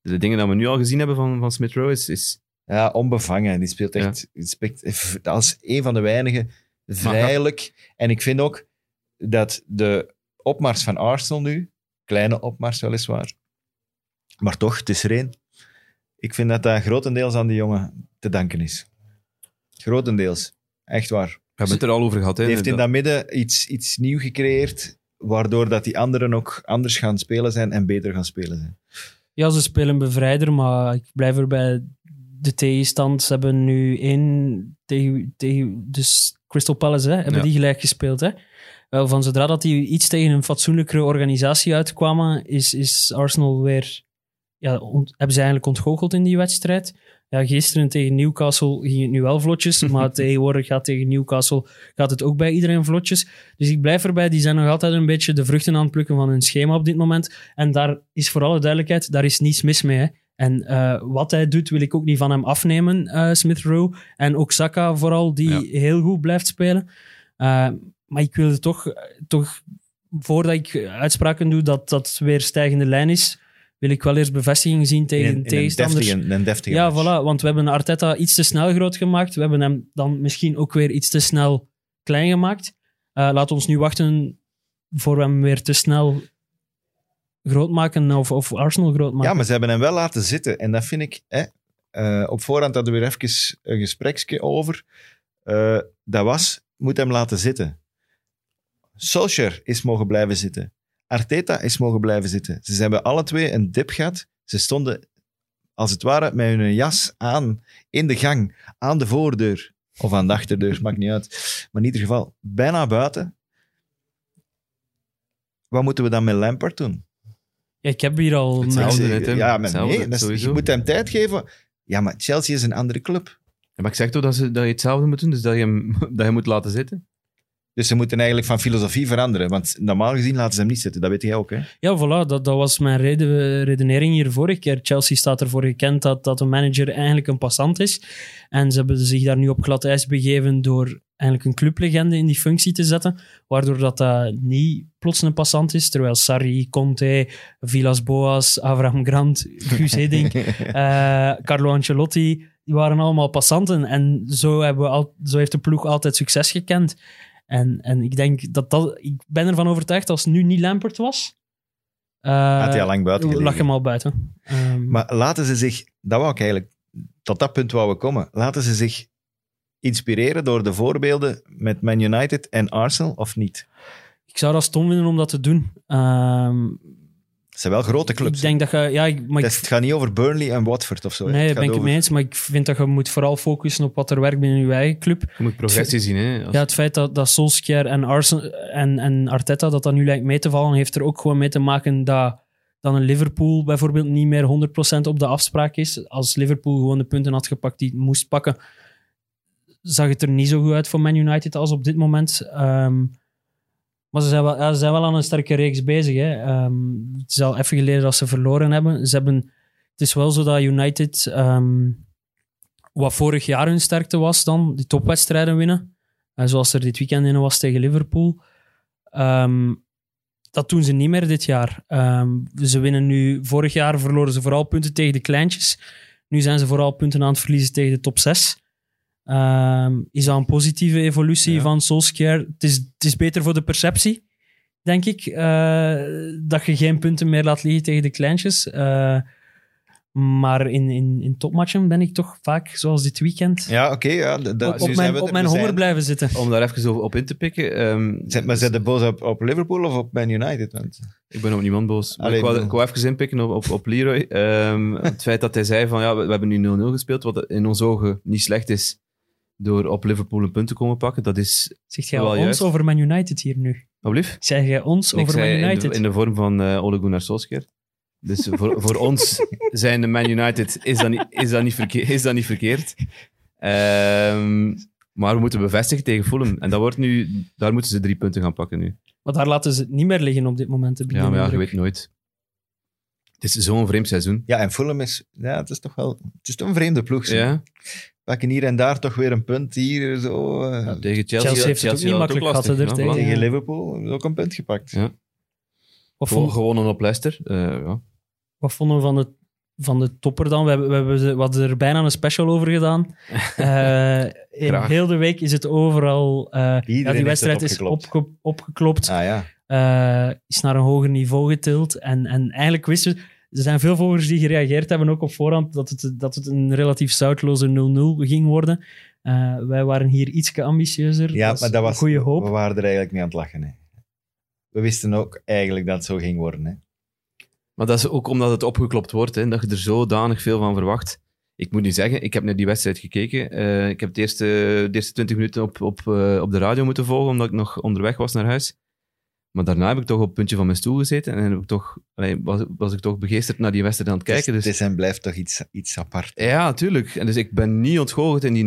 De dingen die we nu al gezien hebben van, van Smith Rowe is, is Ja, onbevangen. Die speelt echt... die speelt als een van de weinigen vrijelijk. En ik vind ook dat de opmars van Arsenal nu, kleine opmars weliswaar, maar toch, het is er één. Ik vind dat dat grotendeels aan die jongen te danken is. Grotendeels. Echt waar. we hebben het er al over gehad. Hè, Die heeft in Dat- dat midden iets, iets nieuw gecreëerd, waardoor dat die anderen ook anders gaan spelen zijn en beter gaan spelen zijn. Ja, ze spelen bevrijder, maar ik blijf erbij. De tegenstand, ze hebben nu één tegen, tegen dus Crystal Palace, hè, hebben Ja. die gelijk gespeeld. Hè? Wel, van zodra dat die iets tegen een fatsoenlijkere organisatie uitkwamen, is, is Arsenal weer, ja, ont- hebben ze eigenlijk ontgoocheld in die wedstrijd. Ja, gisteren tegen Newcastle ging het nu wel vlotjes, (laughs) maar tegenwoordig gaat tegen Newcastle gaat het ook bij iedereen vlotjes. Dus ik blijf erbij, die zijn nog altijd een beetje de vruchten aan het plukken van hun schema op dit moment. En daar is voor alle duidelijkheid, daar is niets mis mee. Hè. En eh, wat hij doet, wil ik ook niet van hem afnemen, eh, Smith Rowe. En ook Saka vooral, die Ja. heel goed blijft spelen. Eh, maar ik wilde toch, toch, voordat ik uitspraken doe dat dat weer stijgende lijn is, wil ik wel eerst bevestiging zien tegen In, in een deftige, een deftige Ja, match. voilà. Want we hebben Arteta iets te snel groot gemaakt. We hebben hem dan misschien ook weer iets te snel klein gemaakt. Eh laat ons nu wachten voor we hem weer te snel groot maken of, of Arsenal groot maken. Ja, maar ze hebben hem wel laten zitten. En dat vind ik... Hè, eh, op voorhand hadden we er even een gespreksje over. Eh, dat was, moet hem laten zitten. Solskjaer is mogen blijven zitten. Arteta is mogen blijven zitten. Ze hebben alle twee een dip gehad. Ze stonden, als het ware, met hun jas aan in de gang, aan de voordeur. Of aan de achterdeur, maakt niet uit. Maar in ieder geval, bijna buiten. Wat moeten we dan met Lampard doen? Ja, ik heb hier al... Hetzelfde. mijn- net, hè. ja, maar Hetzelfde, nee, dat is- je moet hem tijd geven. Ja, maar Chelsea is een andere club. Ja, maar ik zeg toch dat, ze, dat je hetzelfde moet doen, dus dat je hem, (laughs) dat je moet laten zitten. Dus ze moeten eigenlijk van filosofie veranderen. Want normaal gezien laten ze hem niet zitten. Dat weet jij ook, hè? Ja, voilà, dat, dat was mijn reden, redenering hier vorige keer. Chelsea staat ervoor gekend dat, dat een manager eigenlijk een passant is. En ze hebben zich daar nu op glad ijs begeven door eigenlijk een clublegende in die functie te zetten, waardoor dat, dat niet plots een passant is, terwijl Sarri, Conte, Villas Boas, Avraham Grant, Guus Hiddink, (laughs) eh, Carlo Ancelotti, die waren allemaal passanten. En zo, hebben we al, zo heeft de ploeg altijd succes gekend. En, en ik denk dat dat... Ik ben ervan overtuigd, als het nu niet Lampert was... eh, Had hij al lang buiten lag gelegen. hem al buiten. Ehm, Maar laten ze zich, dat wou ik eigenlijk, tot dat punt wou we komen. Laten ze zich inspireren door de voorbeelden met Man United en Arsenal of niet? ik zou dat stom vinden om dat te doen. Ehm, Het zijn wel grote clubs. ik denk dat je... Ja, ik, maar Het, is- het gaat niet over Burnley en Watford of zo. nee, daar ben ik het mee eens. Maar ik vind dat je moet vooral focussen op wat er werkt binnen je eigen club. Je moet progressie zien. Hè. Als- Ja, het feit dat, dat Solskjaer en, Arsenal, en, en Arteta dat dat nu lijkt mee te vallen, heeft er ook gewoon mee te maken dat dan een Liverpool bijvoorbeeld niet meer 100% op de afspraak is. Als Liverpool gewoon de punten had gepakt die het moest pakken, zag het er niet zo goed uit voor Man United als op dit moment. Ehm, maar ze zijn, wel, ja, ze zijn wel aan een sterke reeks bezig. Hè. Ehm, het is al even geleden dat ze verloren hebben. Ze hebben het is wel zo dat United, ehm, wat vorig jaar hun sterkte was dan, die topwedstrijden winnen. Eh, zoals er dit weekend in was tegen Liverpool. Ehm, dat doen ze niet meer dit jaar. Ze winnen nu, vorig jaar verloren ze vooral punten tegen de kleintjes. Nu zijn ze vooral punten aan het verliezen tegen de top 6. Ehm, is dat een positieve evolutie Ja. van Solskjaer? Het is, het is beter voor de perceptie, denk ik. eh, dat je geen punten meer laat liggen tegen de kleintjes. Eh, maar in, in, in topmatchen ben ik toch vaak, zoals dit weekend, Ja, oké. ja, op, zijn mijn, op mijn honger zijn- blijven zitten. Om daar even zo op in te pikken. ehm, Zijn- Maar zijn de boos op, op Liverpool of op Man United? Want, Ik ben op niemand boos. Allee, ik, wou, ik wou even inpikken op, op, op Leroy. Ehm, het feit dat hij zei van ja, we, we hebben nu 0-0 gespeeld, wat in onze ogen niet slecht is door op Liverpool een punt te komen pakken. Dat is Zegt jij Wel ons juist. over Man United hier nu? oblief. Zeg jij ons Ik over Man zei in de, United? in de vorm van eh Ole Gunnar Solskjaer. Dus voor, voor (laughs) ons zijn de Man United is dat niet, is dat niet, verkeerd, is dat niet verkeerd. Ehm, maar we moeten bevestigen tegen Fulham. En dat wordt nu, daar moeten ze drie punten gaan pakken nu. Want daar laten ze het niet meer liggen op dit moment. heb ik Ja, de maar ja, je indruk. weet nooit. Het is zo'n vreemd seizoen. ja, en Fulham is, ja, het is toch wel, het is toch een vreemde ploeg. zeg. Ja, Pakken hier en daar toch weer een punt, hier zo. eh, ja, tegen Chelsea, Chelsea heeft het ook niet had makkelijk lastig, gehad, hè, er tegen- Tegen Liverpool ook een punt gepakt. Ja. Wat, Gewoon vond, gewonnen op Leicester. Eh, ja. wat vonden we van de, van de topper dan? We hebben, we hebben ze- we hadden er bijna een special over gedaan. (laughs) Eh, in Graag. heel de week is het overal... eh, ja, heeft die het wedstrijd is opgeklopt. opge, opgeklopt. Ah ja. Eh, is naar een hoger niveau getild. En, en eigenlijk wisten we... Er zijn veel volgers die gereageerd hebben, ook op voorhand, dat het, dat het een relatief zoutloze 0-0 ging worden. Eh, wij waren hier iets ambitieuzer. Ja, maar dat was, goede hoop. we waren er eigenlijk niet aan het lachen. Hè. We wisten ook eigenlijk dat het zo ging worden. Hè. Maar dat is ook omdat het opgeklopt wordt, hè, dat je er zodanig veel van verwacht. Ik moet niet zeggen, ik heb naar die wedstrijd gekeken. Eh, ik heb de eerste, de eerste 20 minuten op, op, eh, op de radio moeten volgen, omdat ik nog onderweg was naar huis. Maar daarna heb ik toch op het puntje van mijn stoel gezeten en heb ik toch, allee, was, was ik toch begeesterd naar die wedstrijd aan het kijken. het Dus, is en blijft toch iets, iets apart. ja, natuurlijk. En dus ik ben niet ontgoocheld in die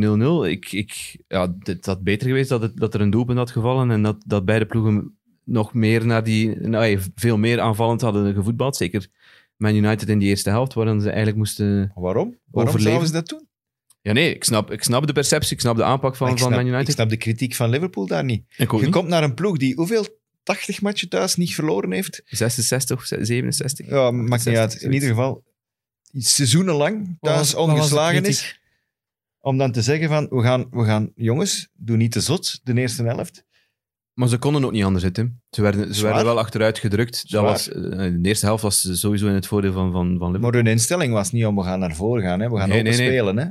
0-0. Ik, ik, ja, het had beter geweest dat, het, dat er een doelpunt had gevallen en dat, dat beide ploegen nog meer naar die, nou, ja, veel meer aanvallend hadden gevoetbald. Zeker Man United in die eerste helft, waarin ze eigenlijk moesten... Waarom? Waarom zouden ze dat doen? Ja, nee, ik snap, ik snap de perceptie, ik snap de aanpak van, ik, van Man ik United. snap de kritiek van Liverpool daar niet. Ik Je niet. komt naar een ploeg die hoeveel 80 matchen thuis niet verloren heeft. 66 of 67. Ja, maakt niet 68, uit. In ieder geval seizoenenlang thuis was- ongeslagen is. Om dan te zeggen van, we gaan, we gaan jongens, doe niet te zot, de eerste helft. Maar ze konden ook niet anders, Tim. Ze werden, ze werden wel achteruit gedrukt. Dat was, eh, de eerste helft was sowieso in het voordeel van, van, van Liverpool. Maar hun instelling was niet om, we gaan naar voren gaan. Hè. We gaan Nee, open nee, nee. spelen. Hè.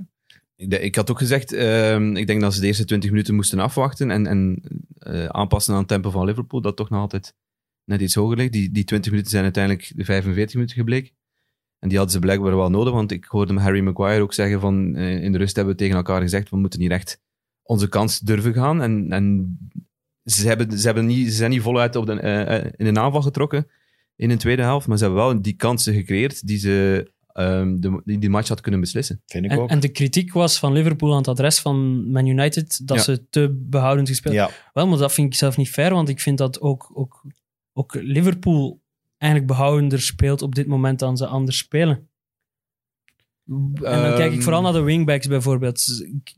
Ik, had ook gezegd, ehm, ik denk dat ze de eerste 20 minuten moesten afwachten en, en eh, aanpassen aan het tempo van Liverpool, dat toch nog altijd net iets hoger ligt. Die, die 20 minuten zijn uiteindelijk de 45 minuten gebleken. En die hadden ze blijkbaar wel nodig, want ik hoorde Harry Maguire ook zeggen van, eh, in de rust hebben we tegen elkaar gezegd, we moeten hier echt onze kans durven gaan. En, en ze, hebben, ze, hebben niet, ze zijn niet voluit op de, eh, in aanval getrokken in de tweede helft, maar ze hebben wel die kansen gecreëerd die ze ehm, de, die, die match had kunnen beslissen. Vind ik En, ook. en de kritiek was van Liverpool aan het adres van Man United dat Ja. ze te behoudend gespeeld ja, Wel, maar dat vind ik zelf niet fair, want ik vind dat ook, ook, ook Liverpool eigenlijk behoudender speelt op dit moment dan ze anders spelen. En dan kijk ik Ehm, vooral naar de wingbacks bijvoorbeeld. Ik,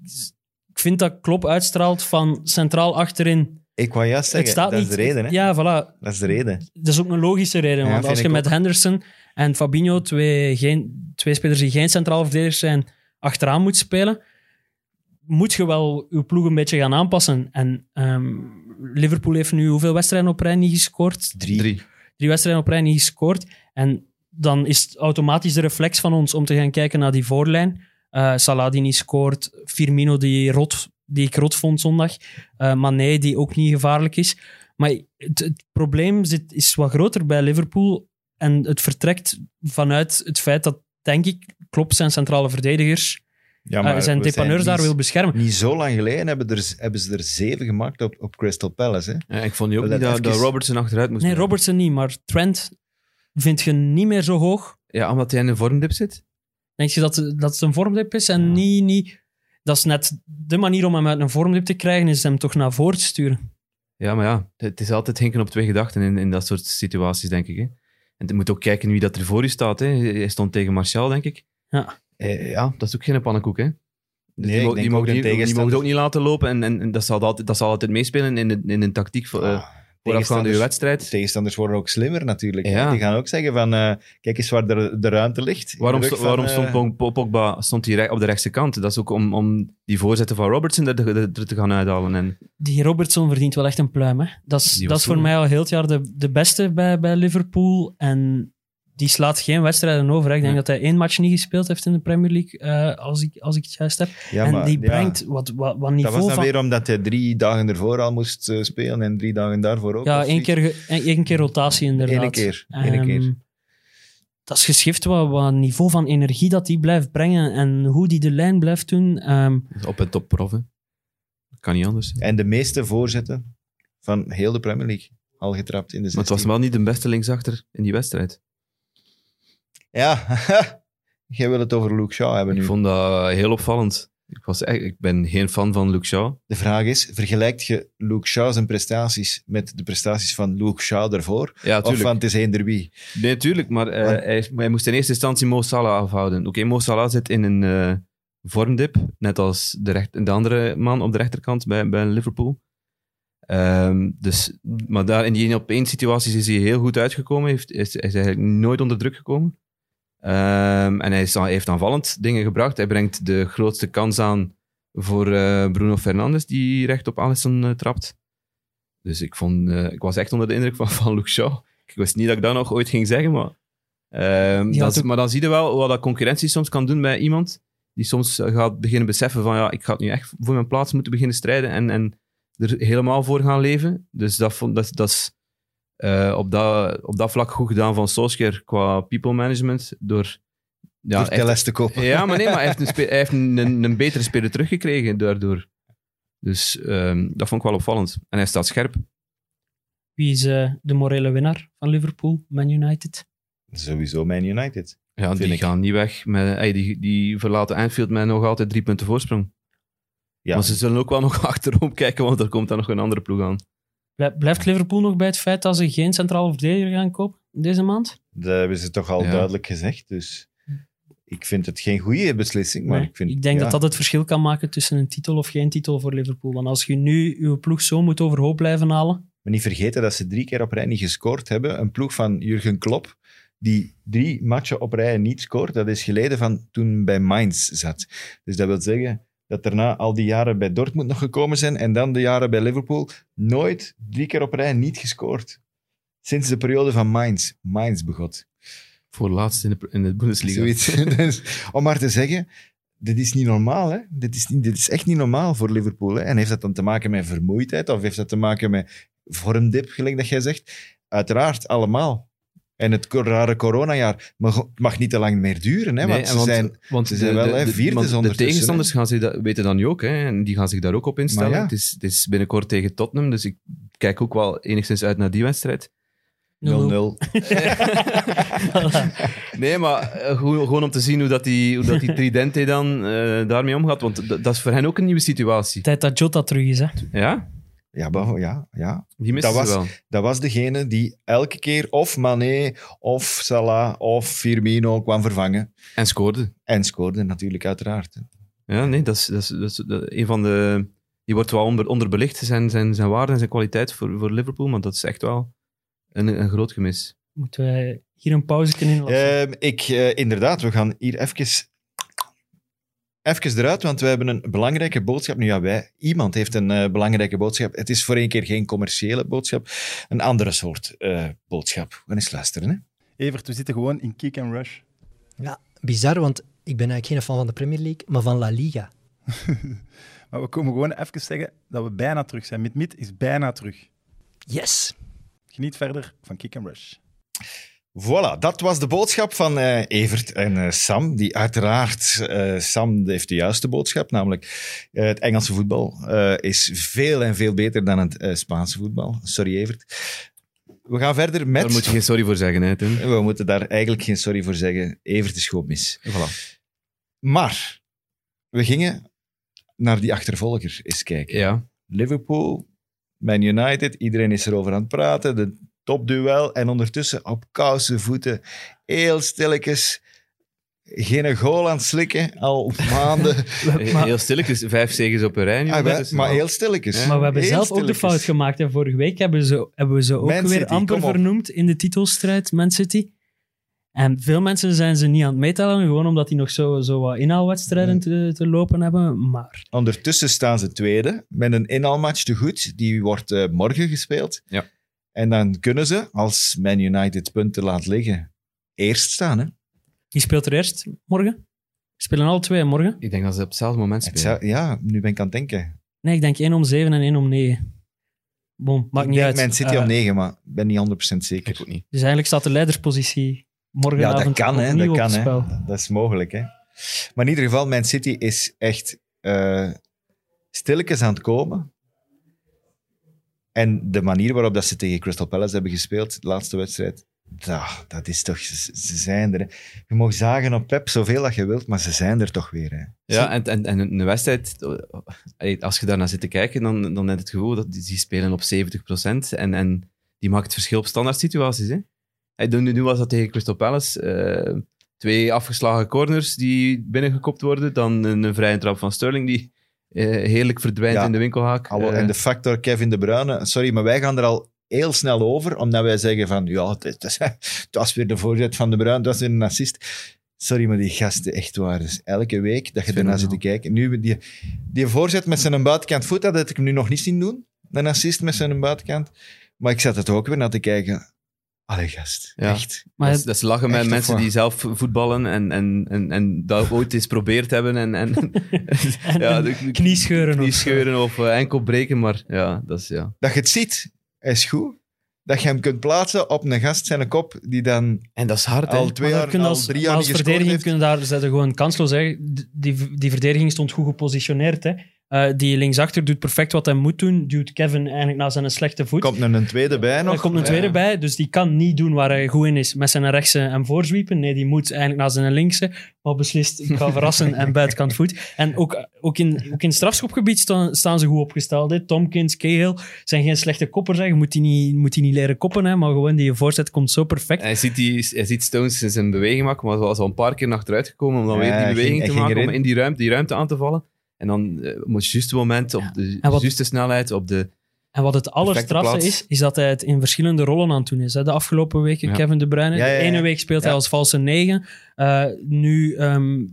vind dat Klopp uitstraalt van centraal achterin. ik wou juist zeggen, dat niet, is de reden. Hè? Ja, voilà. Dat is de reden. Dat is ook een logische reden. Ja, want als je met ook. Henderson en Fabinho, twee, geen, twee spelers die geen centraal verdedigers zijn, achteraan moet spelen, moet je wel je ploeg een beetje gaan aanpassen. En ehm, Liverpool heeft nu hoeveel wedstrijden op rij niet gescoord? Drie. Drie. Drie wedstrijden op rij niet gescoord. En dan is het automatisch de reflex van ons om te gaan kijken naar die voorlijn. Eh Salah die niet scoort, Firmino die, rot, die ik rot vond zondag, eh Mané die ook niet gevaarlijk is. Maar het, het probleem zit, is wat groter bij Liverpool en het vertrekt vanuit het feit dat, denk ik, Klopp zijn centrale verdedigers, Ja, eh, zijn we depaneurs daar niet- wil beschermen. Niet zo lang geleden hebben, er, hebben ze er zeven gemaakt op, op Crystal Palace. Hè? Ja, ik vond nu ook Wel, niet dat, even- dat Robertson achteruit moest. Nee. Robertson niet, maar Trent vind je niet meer zo hoog. Ja, omdat hij in een vormdip zit. Denk je dat, dat het een vormdip is? En Ja. niet, niet... Dat is net de manier om hem uit een vormdip te krijgen, is hem toch naar voren te sturen. Ja, maar ja, het is altijd hinken op twee gedachten in, in dat soort situaties, denk ik. Hè. En je moet ook kijken wie dat er voor je staat. Hè. Hij stond tegen Martial, denk ik. Ja. Eh, ja, dat is ook geen pannenkoek, hè. Dus Nee, die, ook mogen een die, die mogen tegenstander- het ook niet laten lopen. En, en, en dat, zal altijd, dat zal altijd meespelen in, de- in een tactiek voor, eh, Ah, voorafgaande tegenstanders- wedstrijd. Tegenstanders worden ook slimmer natuurlijk. Ja. Die gaan ook zeggen van, eh, kijk eens waar de, de ruimte ligt. Waarom, sto- van, waarom stond eh, Pog- Pogba stond hij op de rechtse kant? Dat is ook om, om die voorzetten van Robertson er, er- er te gaan uithalen. En, Die Robertson verdient wel echt een pluim. Hè? Dat is, dat is voor mij al heel het jaar de, de beste bij, bij Liverpool. En die slaat geen wedstrijden over. hè. Ik denk dat hij één match niet gespeeld heeft in de Premier League, eh, als, ik, als ik het juist heb. ja, en maar, die ja, brengt wat, wat, wat dat niveau was dan van... weer omdat hij drie dagen ervoor al moest eh, spelen en drie dagen daarvoor ook. Ja, één keer, één keer rotatie inderdaad. Ene keer. Ene Ehm, keer. Dat is geschift wat, wat niveau van energie dat hij blijft brengen en hoe die de lijn blijft doen. Ehm, op en top prof. hè. Dat kan niet anders. En de meeste voorzetten van heel de Premier League al getrapt in de Maar het was 16. wel niet de beste linksachter in die wedstrijd. Ja, (laughs) jij wil het over Luke Shaw hebben nu. Ik vond dat heel opvallend. Ik, was echt, ik ben geen fan van Luke Shaw. De vraag is, vergelijkt je Luke Shaw zijn prestaties met de prestaties van Luke Shaw ervoor? Ja, Of van het is eender wie? Nee, tuurlijk. Maar Want- hij, hij moest in eerste instantie Mo Salah afhouden. Oké, Mo Salah zit in een eh, vormdip. Net als de, recht, de andere man op de rechterkant bij, bij Liverpool. Ehm, dus, maar daar in die 1 op 1 situaties is hij heel goed uitgekomen. Heeft, is, is eigenlijk nooit onder druk gekomen. Ehm, en hij, is, hij heeft aanvallend dingen gebracht. Hij brengt de grootste kans aan voor eh, Bruno Fernandes, die recht op Alisson eh, trapt. Dus ik, vond, eh, ik was echt onder de indruk van, van Luke Shaw. Ik wist niet dat ik dat nog ooit ging zeggen, maar... Die dat ook- Maar dan zie je wel wat dat concurrentie soms kan doen bij iemand die soms gaat beginnen beseffen van ja, ik ga nu echt voor mijn plaats moeten beginnen strijden en, en er helemaal voor gaan leven. Dus dat, vond, dat, dat is eh, op, dat, op dat vlak goed gedaan van Solskjaer qua people management. Door, ja, Door echt- te kopen. ja, maar nee, maar hij (laughs) heeft een, spe- hij heeft een, een, een betere speler teruggekregen daardoor. Dus ehm, dat vond ik wel opvallend. En hij staat scherp. wie is eh, de morele winnaar van Liverpool, Man United? Sowieso Man United. Ja, die ik. gaan niet weg. Met, die, die verlaten Anfield met nog altijd drie punten voorsprong. Ja, Maar ze zullen ook wel nog (laughs) achterom kijken, want er komt dan nog een andere ploeg aan. Blij- Blijft Liverpool nog bij het feit dat ze geen centrale verdediger gaan kopen deze maand? dat hebben ze toch al Ja. duidelijk gezegd. Dus ik vind het geen goede beslissing. Maar Nee, ik, vind, denk ja, dat dat het verschil kan maken tussen een titel of geen titel voor Liverpool. Want als je nu je ploeg zo moet overhoop blijven halen, Maar niet vergeten dat ze drie keer op rij niet gescoord hebben. Een ploeg van Jurgen Klopp, die drie matchen op rij niet scoort, dat is geleden van toen bij Mainz zat. Dus dat wil zeggen dat daarna al die jaren bij Dortmund nog gekomen zijn en dan de jaren bij Liverpool nooit drie keer op rij niet gescoord. Sinds de periode van Mainz. Mainz begot. Voor laatst in de, in de Bundesliga. Zoiets. (laughs) Dus, om maar te zeggen, dit is niet normaal. Hè? Dit, is niet, dit is echt niet normaal voor Liverpool. Hè? En heeft dat dan te maken met vermoeidheid of heeft dat te maken met vormdip, gelijk dat jij zegt? Uiteraard, allemaal. En het rare coronajaar mag, mag niet te lang meer duren. Hè? Nee, Want ze zijn, want ze zijn wel, hè, vierdes want De tegenstanders gaan zich dat, weten dat nu ook, hè, en die gaan zich daar ook op instellen. Ja. Het, is, het is binnenkort tegen Tottenham, dus ik kijk ook wel enigszins uit naar die wedstrijd. (laughs) (laughs) Nee, maar eh, gewoon, om te zien hoe, dat die, hoe dat die (laughs) Tridente dan eh, daarmee omgaat. Want dat is voor hen ook een nieuwe situatie. Tijd dat Jota terug is, hè. Ja, Ja, maar, ja, ja. die Dat ze was- wel. Dat was degene die elke keer of Mané of Salah of Firmino kwam vervangen. En scoorde. En scoorde natuurlijk uiteraard. Ja, nee, dat is, dat is, dat is dat- een van de... Die wordt wel onder, onderbelicht, zijn, zijn, zijn waarde en zijn kwaliteit voor, voor Liverpool. Maar dat is echt wel een, een groot gemis. Moeten wij hier een pauze kunnen inlassen? Ehm, ik, eh, inderdaad, we gaan hier even, even eruit, want we hebben een belangrijke boodschap. Nu ja, wij, iemand heeft een eh, belangrijke boodschap. Het is voor één keer geen commerciële boodschap, een andere soort eh, boodschap. We gaan eens luisteren. Hè? Evert, we zitten gewoon in kick and rush. Ja, bizar, want ik ben eigenlijk geen fan van de Premier League, maar van La Liga. (laughs) Maar we komen gewoon even zeggen dat we bijna terug zijn. Mid-mid is bijna terug. Yes! Geniet verder van kick and rush. Voilà, dat was de boodschap van eh, Evert en eh, Sam. Die uiteraard, eh, Sam heeft de juiste boodschap, namelijk het Engelse voetbal is veel en veel beter dan het Spaanse voetbal. Sorry Evert. We gaan verder met... Daar moet je geen sorry voor zeggen, hè, Tim. We moeten daar eigenlijk geen sorry voor zeggen. Evert is gewoon mis. Voilà. Maar we gingen naar die achtervolger eens kijken. Ja. Liverpool, Man United, iedereen is erover aan het praten. De topduel. En ondertussen op koude voeten, heel stilletjes, geen goal aan het slikken, al maanden. (laughs) Maar- Heel stilletjes, vijf zegens op een rij. Ah, ondertussen. maar heel stilletjes. Maar we hebben Heel zelf ook de fout gemaakt. En vorige week hebben, ze, hebben we ze ook Man weer City, amper vernoemd in de titelstrijd, Man City. En veel mensen zijn ze niet aan het meetellen, gewoon omdat die nog zo, zo wat inhaalwedstrijden te, te lopen hebben. Maar Ondertussen staan ze tweede met een inhaalmatch te goed. Die wordt eh, morgen gespeeld. Ja. En dan kunnen ze, als Man United punten laat liggen, eerst staan. Hè? wie speelt er eerst morgen? Spelen alle twee morgen? Ik denk dat ze op hetzelfde moment spelen. ja, nu ben ik aan het denken. Nee, ik denk 1 om 7 en 1 om 9. Boom, maakt ik niet uit. Man City Eh, om 9, maar ik ben niet 100% zeker. Ik ook niet. Dus eigenlijk staat de leiderspositie Ja, morgenavond dat kan, hè. Dat op kan, het hè. Dat is mogelijk, hè. Maar in ieder geval, Man City is echt eh stilletjes aan het komen. En de manier waarop dat ze tegen Crystal Palace hebben gespeeld, de laatste wedstrijd, ja, dat is toch... Ze, ze zijn er. hè. Je mag zagen op Pep zoveel dat je wilt, maar ze zijn er toch weer. Hè. Ja, en, en, en een wedstrijd, eh, als je daarnaar zit te kijken, dan, dan heb je het gevoel dat die, spelen op 70%. En, en die maakt het verschil op standaard situaties. Hè? Nu, nu was dat tegen Crystal Palace. eh, twee afgeslagen corners die binnengekopt worden. Dan een, een vrije trap van Sterling die heerlijk verdwijnt Ja. in de winkelhaak. Hallo, Eh, en de factor Kevin De Bruyne, sorry, maar wij gaan er al heel snel over, omdat wij zeggen van, ja, het, het, is- (laughs) het was weer de voorzet van De Bruyne, het was weer een assist. Sorry, maar die gasten, echt waar. Dus elke week dat je ernaar zit te kijken. Nu, die, die voorzet met zijn buitenkant voet, dat had ik hem nu nog niet zien doen. Een assist met zijn buitenkant. Maar ik zat het ook weer naar te kijken. Allee, gast. Ja. Echt. Maar dat, het- dat ze lachen met of mensen die zelf voetballen en, en, en, en dat ooit eens probeerd hebben. En, en, (laughs) En ja, de- kniescheuren of kniescheuren of eh, enkel breken. Maar ja, dat is ja. Dat je het ziet, is goed. Dat je hem kunt plaatsen op een gast zijn kop, die dan En dat is hard, hè? al twee jaar, je al als, drie jaar als verdediging heeft. kunnen daar zetten gewoon kansloos zeggen. Die, die verdediging stond goed gepositioneerd. Hè. Eh, die linksachter doet perfect wat hij moet doen. Duwt Kevin eigenlijk naar zijn slechte voet. Komt er een tweede bij nog. er komt een tweede bij, dus die kan niet doen waar hij goed in is. Met zijn rechtse en voorzwiepen. Nee, die moet eigenlijk naar zijn linkse. Maar beslist, ik ga verrassen en buitenkant voet. En ook, ook, in, ook in het strafschopgebied staan, staan ze goed opgesteld. Hè. Tompkins, Cahill zijn geen slechte koppers. Hè. Je moet die niet, moet die niet leren koppen, hè. maar gewoon die voorzet komt zo perfect. Hij ziet, die, hij ziet Stones in zijn beweging maken, maar hij was al een paar keer naar achteruit gekomen om dan Ja, weer hij die beweging ging- te hij maken, om in die ruimte, die ruimte aan te vallen. En dan eh, op het juiste moment, op de wat- juiste snelheid, op de... En wat het allerstrafste is, is dat hij het in verschillende rollen aan het doen is. Hè. De afgelopen weken, Ja. Kevin De Bruyne. Ja. De ene week speelt hij als valse negen. Eh, nu ehm,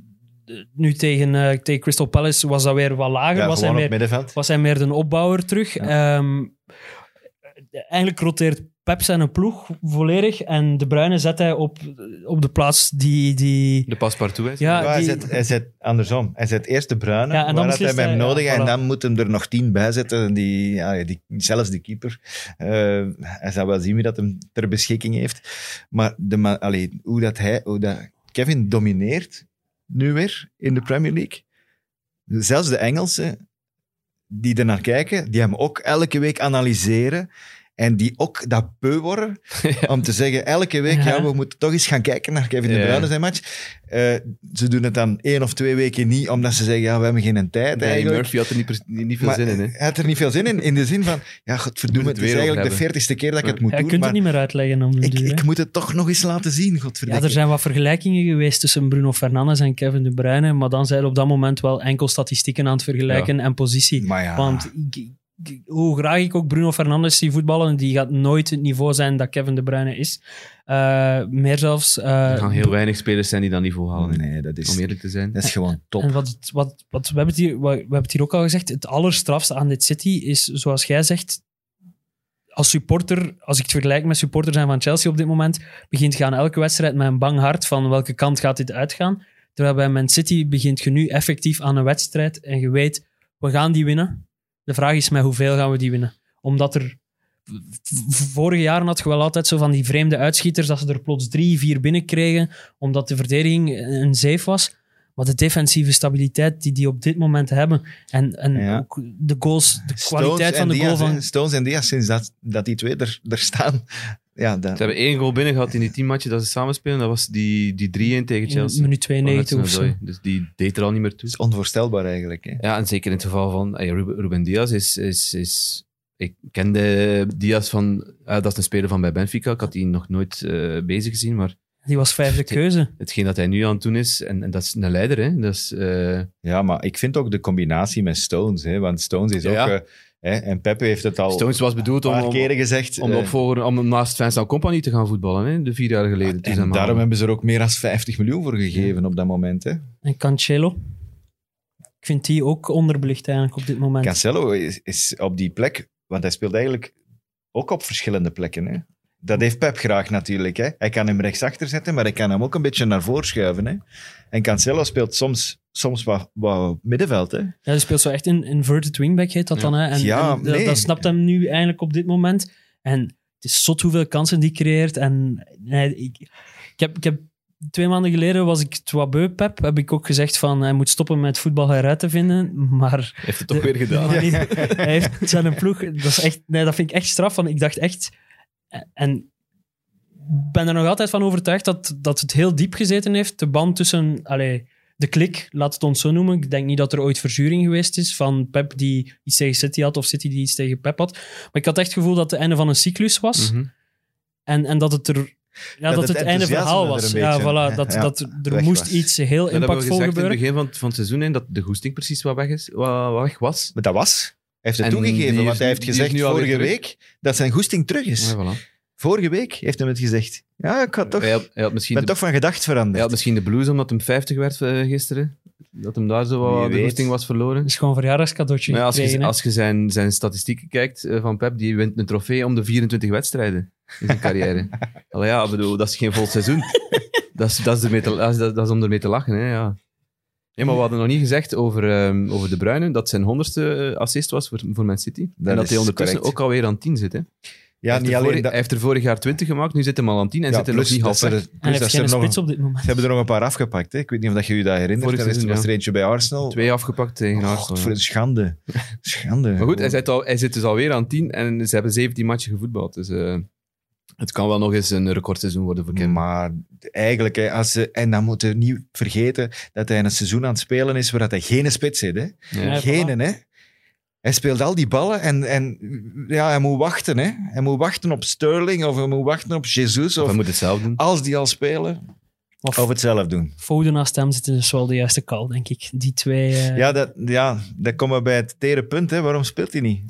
nu tegen, eh, tegen Crystal Palace was dat weer wat lager. Was, hij meer, was hij meer de opbouwer terug. Ehm, eigenlijk roteert Pep zijn ploeg volledig. En De Bruyne zet hij op, op de plaats die... die De paspartout is. Ja, Ja, hij, zet, hij zet andersom. Hij zet eerst de bruine, Ja, en dan hij beslist hem nodig ja, heeft. En dan moet hem er nog tien bij zetten. Die, ja, die, zelfs de keeper. Eh, hij zal wel zien wie dat hem ter beschikking heeft. Maar de, allee, hoe, dat hij, hoe dat Kevin domineert, nu weer, in de Premier League. Zelfs de Engelsen, die er naar kijken, die hem ook elke week analyseren. En die ook dat beu worden (laughs) om te zeggen elke week, ja. Ja. we moeten toch eens gaan kijken naar Kevin De Ja. Bruyne zijn match. Eh, ze doen het dan één of twee weken niet, omdat ze zeggen, ja, we hebben geen tijd Nee, eigenlijk. Murphy had er niet, veel Maar zin in. Hè. Hij had er niet veel zin in, in de zin van, ja, godverdomme, het het is eigenlijk de over veertigste keer dat ik het moet Ja, je doen, kunt maar het niet meer uitleggen om de ik, duur, ik moet het toch nog eens laten zien, Ja, godverdikke. er zijn wat vergelijkingen geweest tussen Bruno Fernandes en Kevin De Bruyne, maar dan zijn er op dat moment wel enkel statistieken aan het vergelijken en positie. Maar ja, Want ik- hoe graag ik ook Bruno Fernandes zie voetballen, die gaat nooit het niveau zijn dat Kevin De Bruyne is. Eh, meer zelfs. eh, Er gaan heel weinig spelers zijn die dat niveau halen. nee, dat is, Om eerlijk te zijn. dat is gewoon top. En wat, wat, wat, we, hebben het hier, wat- we hebben het hier ook al gezegd. Het allerstrafste aan dit City is, zoals jij zegt, als supporter, als ik het vergelijk met supporters zijn van Chelsea op dit moment, begint je aan elke wedstrijd met een bang hart van welke kant gaat dit uitgaan. Terwijl bij Man City begint je nu effectief aan een wedstrijd en je weet, we gaan die winnen. De vraag is met hoeveel gaan we die winnen? Omdat er... Vorige jaren had je wel altijd zo van die vreemde uitschieters, dat ze er plots drie, vier binnenkregen, omdat de verdediging een zeef was. Maar de defensieve stabiliteit die die op dit moment hebben en, en Ja. ook de goals, de kwaliteit van de goal Diaz, hè. van... Stones en Diaz, sinds dat, dat die twee er, er staan. Ja, dat, Ze hebben één goal binnen gehad in die teammatje dat ze samen spelen. Dat was die, die 3-1 tegen In Chelsea. minuut 92 Van of zo. Dus die deed er al niet meer toe. is onvoorstelbaar eigenlijk. Hè. Ja, en zeker in het geval van eh, Ruben, Diaz is, is, is... Ik kende Diaz van... eh, dat is een speler van bij Benfica. Ik had die nog nooit eh, bezig gezien, maar Die was vijfde keuze. hetgeen dat hij nu aan het doen is... En, en dat is een leider, hè. Dat is... eh, Ja, maar ik vind ook de combinatie met Stones. Hè, want Stones is Ja. ook... hè, en Pepe heeft het al Stones was bedoeld een om, paar om, keren gezegd. om, de eh, opvolger, om naast Vincent Company te gaan voetballen, hè. De vier jaar geleden. ze en daarom hebben ze er ook meer dan 50 miljoen voor gegeven op dat moment. Hè. En Cancelo. Ik vind die ook onderbelicht eigenlijk op dit moment. Cancelo is, is op die plek, want hij speelt eigenlijk ook op verschillende plekken. Hè. Dat heeft Pep graag natuurlijk. Hè. Hij kan hem rechtsachter zetten, maar hij kan hem ook een beetje naar voren schuiven. Hè. En Cancelo speelt soms, soms wat, wat middenveld. Hè. Ja, hij speelt zo echt een inverted wingback, heet dat Ja. dan. Hè? En, Ja, en dat- nee. dat snapt hem nu eigenlijk op dit moment. En het is zot hoeveel kansen die creëert. En nee, ik, ik, heb, ik heb twee maanden geleden was ik het wat beu, Pep. Heb ik ook gezegd van hij moet stoppen met voetbal heruit te vinden. Maar Hij heeft het toch weer gedaan. (laughs) hij heeft zijn ploeg. Dat, is echt, nee, dat vind ik echt straf. Van, ik dacht echt. En ik ben er nog altijd van overtuigd dat, dat het heel diep gezeten heeft. De band tussen. Allee, de klik, laat het ons zo noemen. Ik denk niet dat er ooit verzuring geweest is van Pep die iets tegen City had of City die iets tegen Pep had. Maar ik had echt het gevoel dat het einde van een cyclus was. Mhm. en, en dat het er. Ja, dat, het het, einde verhaal er was. Ja, voilà, dat, ja, dat er moest was. iets heel Ja, dat hebben we impactvol gezegd in het gebeuren. begin van, het- van het seizoen, hè, dat de goesting precies wat weg, is, wat, wat weg was. Maar dat was. Hij heeft het En toegegeven, die want hij heeft gezegd vorige terug. week dat zijn goesting terug is. Ja, voilà. Vorige week heeft hij het gezegd. Ja, ik had toch, Hij, had, hij, had misschien ben de, toch van gedacht veranderd. hij had misschien de blues omdat hem 50 werd eh, gisteren. Dat hem daar zo wat de goesting was verloren. Het is gewoon een verjaardagscadeautje. Maar ja, als je, als je zijn, zijn statistieken kijkt eh, van Pep, die wint een trofee om de 24 wedstrijden in zijn carrière. (laughs) Allee, ja, bedoel, dat is geen vol seizoen. dat, is, dat, is ermee te, dat, is, dat is om ermee te lachen. Hè, ja. Nee, maar we hadden nog niet gezegd over, ehm, over De Bruyne dat zijn honderdste eh, assist was voor, voor Man City. en dat hij ondertussen correct. ook alweer aan 10 zit. Hè. ja, hij, heeft niet er alleen vorig, dat. hij heeft er vorig jaar 20 gemaakt, nu zit hij al aan 10 en ja, zit hij nog niet half er-. En heeft ze er geen nog spits op dit moment. Ze hebben er nog een paar afgepakt. Hè. Ik weet niet of dat je je dat herinnert. Vorig Er seizoen, was er ja. eentje bij Arsenal. Twee afgepakt tegen Oh, Arsenal. voor ja. een schande. (laughs) schande. Maar goed, hij zit, al, hij zit dus alweer aan 10 en ze hebben 17 matchen gevoetbald. Dus eh, het kan wel nog eens een recordseizoen worden voor Kevin. Maar eigenlijk, hè, als ze, en dan moeten we niet vergeten dat hij in een seizoen aan het spelen is waar dat hij geen spits zit. Hè? Ja. Geen, hè? Hij speelt al die ballen en, en ja, hij moet wachten. Hè? Hij moet wachten op Sterling of hij moet wachten op Jesus. Of Of, hij moet het zelf doen. als die al spelen, Of of het zelf doen. Foden naast hem zitten dus wel de juiste call, denk ik. Die twee... eh, Ja, dat, ja, dat komen we bij het tere punt. Hè. Waarom speelt hij niet?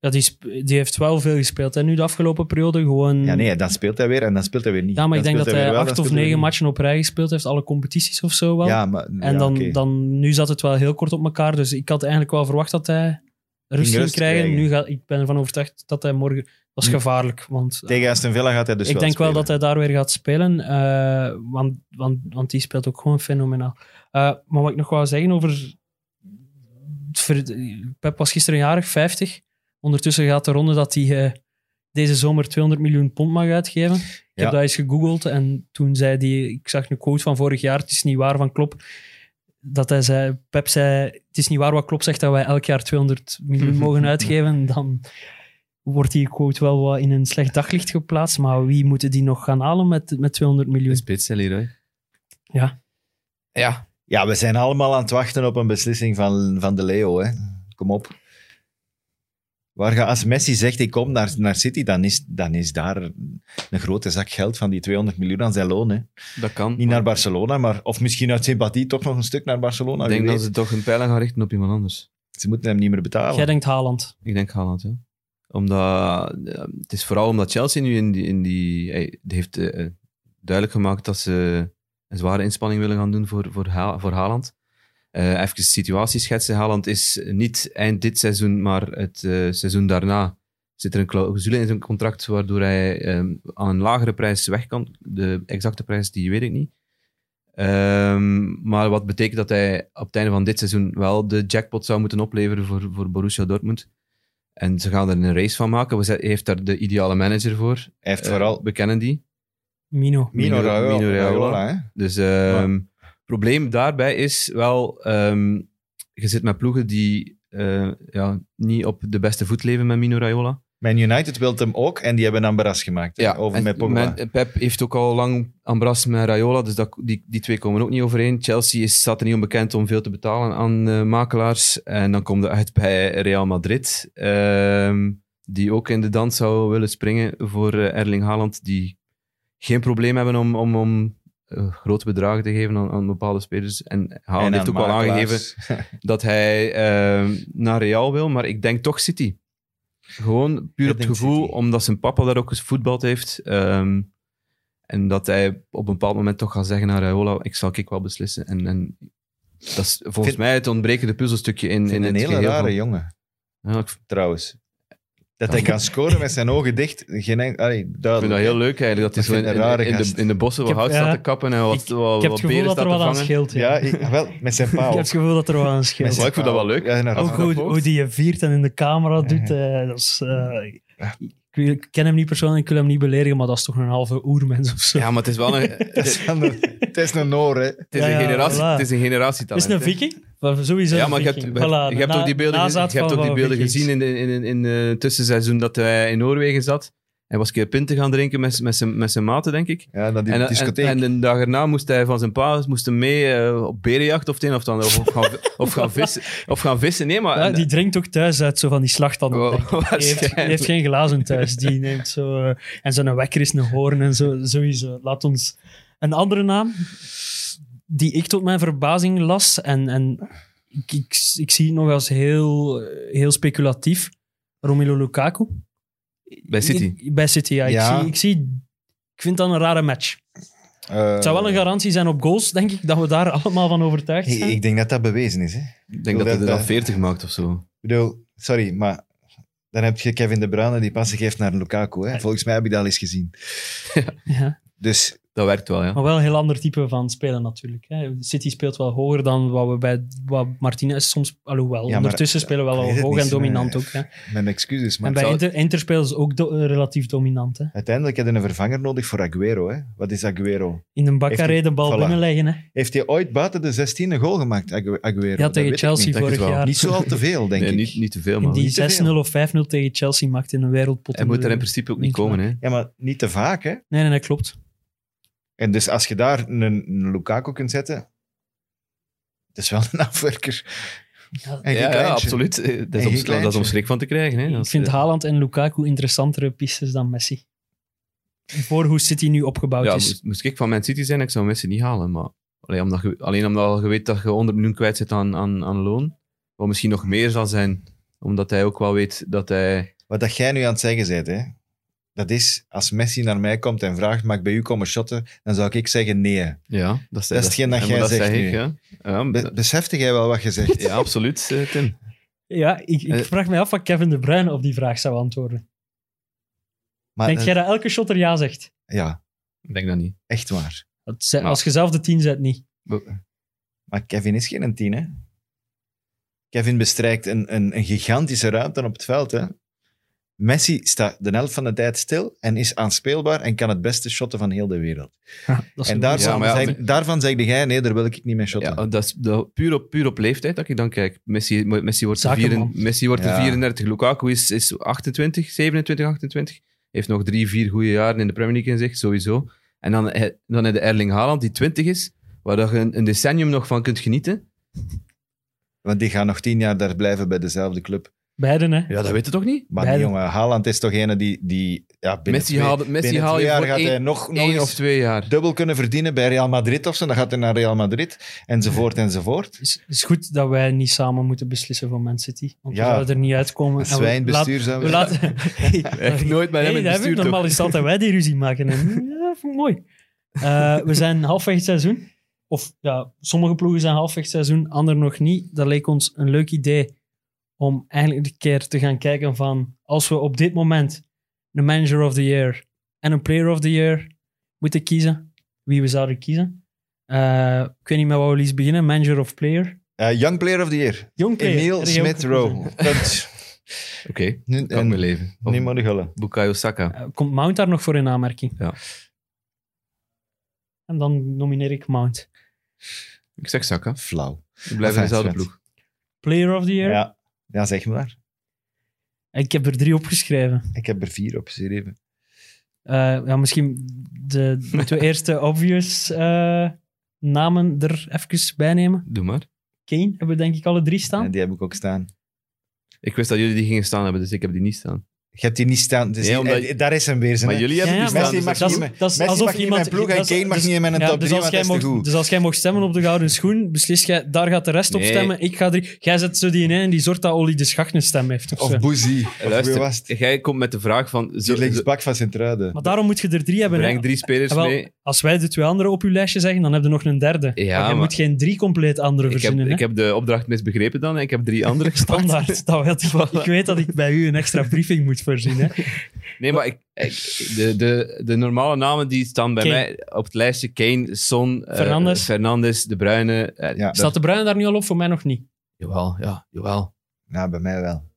Ja, die, die heeft wel veel gespeeld hè, nu de afgelopen periode. Gewoon... Ja, nee, dan speelt hij weer en dan speelt hij weer niet. Ja, maar ik denk dat hij wel, acht of negen matchen op rij gespeeld heeft, alle competities of zo wel. Ja, maar, en ja, dan, dan, nu zat het wel heel kort op elkaar, dus ik had eigenlijk wel verwacht dat hij rust ging krijgen. krijgen. Nu ga, ik ben ervan overtuigd dat hij morgen... Dat is gevaarlijk, want... Tegen Aston Villa gaat hij dus ik wel denk wel dat hij daar weer gaat spelen, eh, want, want, want die speelt ook gewoon fenomenaal. Eh, maar wat ik nog wou zeggen over... Pep was gisteren jarig, 50. Ondertussen gaat de ronde dat hij eh, deze zomer 200 miljoen pond mag uitgeven. Ik Ja. heb dat eens gegoogeld en toen zei hij... Ik zag een quote van vorig jaar, het is niet waar van Klopp, dat hij zei... Pep zei, het is niet waar wat Klopp zegt dat wij elk jaar 200 miljoen mogen uitgeven. Dan... wordt die quote wel wat in een slecht daglicht geplaatst. Maar wie moeten die nog gaan halen met, met 200 De miljoen? spits, hè, Leroy. Ja, Ja, Ja, we zijn allemaal aan het wachten op een beslissing van, van de Leo. Hè. Kom op. Waar ga, als Messi zegt, ik kom naar, naar City, dan is, dan is daar een grote zak geld van die 200 miljoen aan zijn loon. Hè. dat kan. Niet naar Barcelona, maar, of misschien uit sympathie toch nog een stuk naar Barcelona. Ik denk dat weet. ze toch een pijl gaan richten op iemand anders. Ze moeten hem niet meer betalen. jij denkt Haaland. Ik denk Haaland, ja. Omdat, eh, het is vooral omdat Chelsea nu in die... In die heeft eh, duidelijk gemaakt dat ze een zware inspanning willen gaan doen voor, voor, Ha- voor Haaland. Eh, even de situatie schetsen. Haaland is niet eind dit seizoen, maar het eh, seizoen daarna zit er een clausule in zijn contract waardoor hij eh, aan een lagere prijs weg kan. De exacte prijs, die weet ik niet. Ehm, maar wat betekent dat hij op het einde van dit seizoen wel de jackpot zou moeten opleveren voor, voor Borussia Dortmund. En ze gaan er een race van maken. Hij heeft daar de ideale manager voor. Hij heeft Eh, vooral we kennen die. Mino. Mino, Mino- Raiola. Mino Raiola. Raiola, hè. Dus ehm probleem daarbij is wel, ehm, je zit met ploegen die eh, ja, niet op de beste voet leven met Mino Raiola. Man United wil hem ook en die hebben Ambras gemaakt. over met Pogba. men- Pep heeft ook al lang Ambras met Raiola, dus dat, die, die twee komen ook niet overeen. Chelsea is, staat er niet onbekend om veel te betalen aan eh, makelaars. En dan komt het uit bij Real Madrid, ehm, die ook in de dans zou willen springen voor eh, Erling Haaland, die geen probleem hebben om, om, om grote bedragen te geven aan, aan bepaalde spelers. En Haaland heeft ook al aangegeven (laughs) dat hij ehm, naar Real wil, maar ik denk toch City. Gewoon puur op het gevoel, City. omdat zijn papa daar ook gevoetbald heeft. ehm, en dat hij op een bepaald moment toch gaat zeggen naar Raiola, ik zal ik wel beslissen. En, en dat is volgens Vind- mij het ontbrekende puzzelstukje in, in het een hele rare van- jongen, Ja, ik trouwens. Dat hij kan scoren met zijn ogen dicht. Geen enk- allee, vind duidelijk. dat heel leuk eigenlijk, dat hij Ik zo in, rare in, in de, gast. in de bossen wat Ik heb- hout staat ja, te kappen en wat, ik, wat, ik heb wat het gevoel beren dat staat er te wat aan vangen. scheelt. Ja. Ja, ik- wel, met zijn (laughs) Ik paal. heb het gevoel dat er wat aan scheelt. zijn ik vind dat wel paal. leuk. Ja, inderdaad. Ook hoe, hoe die je viert en in de camera doet. Ja. eh, dat is, eh, ik, wil- ik ken hem niet persoonlijk, ik wil hem niet beledigen, maar dat is toch een halve oermens of zo. Ja, maar het is wel een, Dat (laughs) het, is een- Het is een Noor, hè. is Ja, een ja, generatie, voilà. het is een is generatietalent. het een hè. viking? Maar Sowieso Ja, maar je hebt, viking. je Voilà, hebt na- ook die beelden, je hebt ook die beelden gezien in, in, in, in het tussenseizoen dat hij in Noorwegen zat. Hij was een keer pinten gaan drinken met, met, zijn, met zijn maten, denk ik. Ja, die En, en, discotheek. en de dag erna moest hij van zijn pa moest mee eh, op berenjacht of het een of het ander. Of, gaan, of, gaan (laughs) vissen, of gaan vissen. Nee, maar... Ja, die drinkt ook thuis uit zo van die slachtanden. Oh. Die heeft, die heeft geen glazen thuis. Die neemt zo... eh, en zo'n wekker is een hoorn en zo. Sowieso. Laat ons... Een andere naam die ik tot mijn verbazing las en, en ik, ik, ik zie het nog als heel, heel speculatief. Romelu Lukaku. Bij City. Ik- bij City, ja. Ja. Ik, zie, ik, zie, ik vind dat een rare match. Eh, Het zou wel een garantie zijn op goals, denk ik, dat we daar (laughs) allemaal van overtuigd zijn. ik denk dat dat bewezen is, hè. ik denk dat hij er dat- dan 40 maakt of zo. Ik bedoel, sorry, maar dan heb je Kevin De Bruyne die passen geeft naar Lukaku. Hè. Volgens mij heb ik dat al eens gezien. (laughs) Ja. Dus Dat werkt wel, ja. Maar wel een heel ander type van spelen natuurlijk. Hè. City speelt wel hoger dan wat we bij wat Martinez soms... Alhoewel, maar- ondertussen spelen we wel hoog en dominant eh, ook. Hè. mijn excuses, maar En bij zou- Inter, Inter spelen ze ook do- relatief dominant. Hè. uiteindelijk heb je een vervanger nodig voor Aguero. Hè. Wat is Aguero? In een hij- de bal voilà. binnenleggen. Hè. Heeft hij ooit buiten de 16 een goal gemaakt, Agu- Aguero? Ja, Dat tegen Chelsea vorig jaar. Niet zo al te veel, denk Nee, ik. niet, niet te veel, In man. die niet te 6-0 of 5-0 tegen Chelsea maakt in een wereldpot. Hij moet er in principe ook niet komen, hè. Ja, maar niet te vaak, hè. Nee, nee, dat klopt. En dus als je daar een, een Lukaku kunt zetten, het is wel een (laughs) afwerker. Ja, Ja, absoluut. Eh, Dat is, om, geen dat is kleintje. om schrik van te krijgen. Hè. Dat Ik vind eh, Haaland en Lukaku interessantere pistes dan Messi. Voor hoe City nu opgebouwd ja, is. moest, moest ik van Man City zijn, ik zou Messi niet halen. Maar alleen omdat je, alleen omdat je weet dat je 100 miljoen kwijt zit aan, aan, aan loon. Wat misschien nog meer zal zijn, omdat hij ook wel weet dat hij... Wat dat jij nu aan het zeggen bent, hè, dat is, als Messi naar mij komt en vraagt, mag ik bij u komen shotten? Dan zou ik zeggen nee. Ja, dat is, Dat is hetgeen dat jij dat zegt zeg nu. ik, ja. Ja, Be besefte jij wel wat je zegt? ja, absoluut, eh, Tim. Ja, ik, ik Eh. vraag me af wat Kevin De Bruyne op die vraag zou antwoorden. Maar, Denk eh, jij dat elke shotter ja zegt? Ja, Ik denk dat niet. echt waar. Maar- Als je zelf de tien zet, niet. Maar Kevin is geen tien, hè? Kevin bestrijkt een, een, een gigantische ruimte op het veld, hè? Messi staat de helft van de tijd stil en is aanspeelbaar en kan het beste shotten van heel de wereld. (laughs) Ja, En daarvan, Ja, zeg, daarvan zeg jij, nee, daar wil ik niet mee shotten. Ja, dat is dat, puur, op, puur op leeftijd dat ik dan kijk. Messi, Messi wordt, er, vier, Messi wordt Ja. 34. Lukaku is, is 28, 27, 28. Heeft nog drie, vier goede jaren in de Premier League in zich, sowieso. En dan, he- dan heb je Erling Haaland, die 20 is, waar dat je een, een decennium nog van kunt genieten. Want die gaan nog tien jaar daar blijven bij dezelfde club. Beiden, hè. Ja, dat weet je toch niet? Maar die jongen, Haaland is toch ene die, die ja, binnen Messi twee, haalt- Messi binnen haal twee je jaar voor gaat één- hij nog, nog Eén eens of twee jaar. dubbel kunnen verdienen bij Real Madrid of zo. Dan gaat hij naar Real Madrid, enzovoort, enzovoort. Het is, is goed dat wij niet samen moeten beslissen voor Man City. Want Ja. we zouden er niet uitkomen. Als En we laat- zouden... We laten... (laughs) Echt nooit bij hem in het hey, dat heb ik. bestuur, toch? Normaal is het altijd wij die ruzie maken. En, (laughs) ja, vind ik mooi. Eh, we zijn halfweg het seizoen. Of ja, sommige ploegen zijn halfweg het seizoen, anderen nog niet. Dat leek ons een leuk idee om eigenlijk een keer te gaan kijken van als we op dit moment een manager of the year en een player of the year moeten kiezen, wie we zouden kiezen. Eh, ik weet niet met wat we liefst beginnen, manager of player. Eh, young Player of the Year. Jong player. Emile Heb je ook Smith gekozen? Rowe. (laughs) Punt. Oké, Nu- kan en mijn leven. Niet meer gullen. Bukayo Saka. Eh, komt Mount daar nog voor in aanmerking? Ja. En dan nomineer ik Mount. Ik zeg Saka. Flauw. Ik blijf in dezelfde ploeg. Player of the year? Ja. Ja, zeg maar. Ik heb er drie opgeschreven. Ik heb er vier op geschreven. Eh, ja, misschien de, moeten we eerst de (laughs) obvious eh, namen er even bij nemen. Doe maar. Kane hebben we denk ik alle drie En staan. die heb ik ook staan. Ik wist dat jullie die gingen staan hebben, dus ik heb die niet staan. Je hebt die niet staan. Dus Nee, die- omdat- eh, daar is hem weer. zijn, Maar jullie hebben Ja, die staan. Messi dus mag dat- niet dat is Messi alsof mag niet in iemand- mijn ploeg en Kane mag dus- niet in mijn Ja, top dus, 3, als jij mocht, goed. dus als jij mocht stemmen op de gouden schoen, beslis jij, daar gaat de rest op stemmen. Ik ga drie. Jij zet zo die in en die zorgt dat Olly de Schacht een stem heeft. Of. Of Boezie. Wie Luister, jij komt met de vraag van... Zo, Die linksbak van Sint-Truiden. Maar daarom moet je er drie hebben. hè. breng drie spelers wel, mee. Als wij de twee andere op uw lijstje zeggen, dan heb je nog een derde. Ja, maar je maar- moet geen drie compleet andere verzinnen. hè. ik heb de opdracht misbegrepen dan. Ik heb drie (laughs) andere. Standaard. Dat weet (laughs) ik. ik weet dat ik bij u een extra briefing moet voorzien. Hè. (laughs) Nee, maar ik, ik- de, de, de normale namen die staan bij Kane. mij op het lijstje. Kane, Son, eh, Fernandes. Fernandes, De Bruyne. eh, Ja. Staat de Bruin daar nu al op? Voor mij nog niet. Jawel, ja, jawel. Nou, bij mij wel.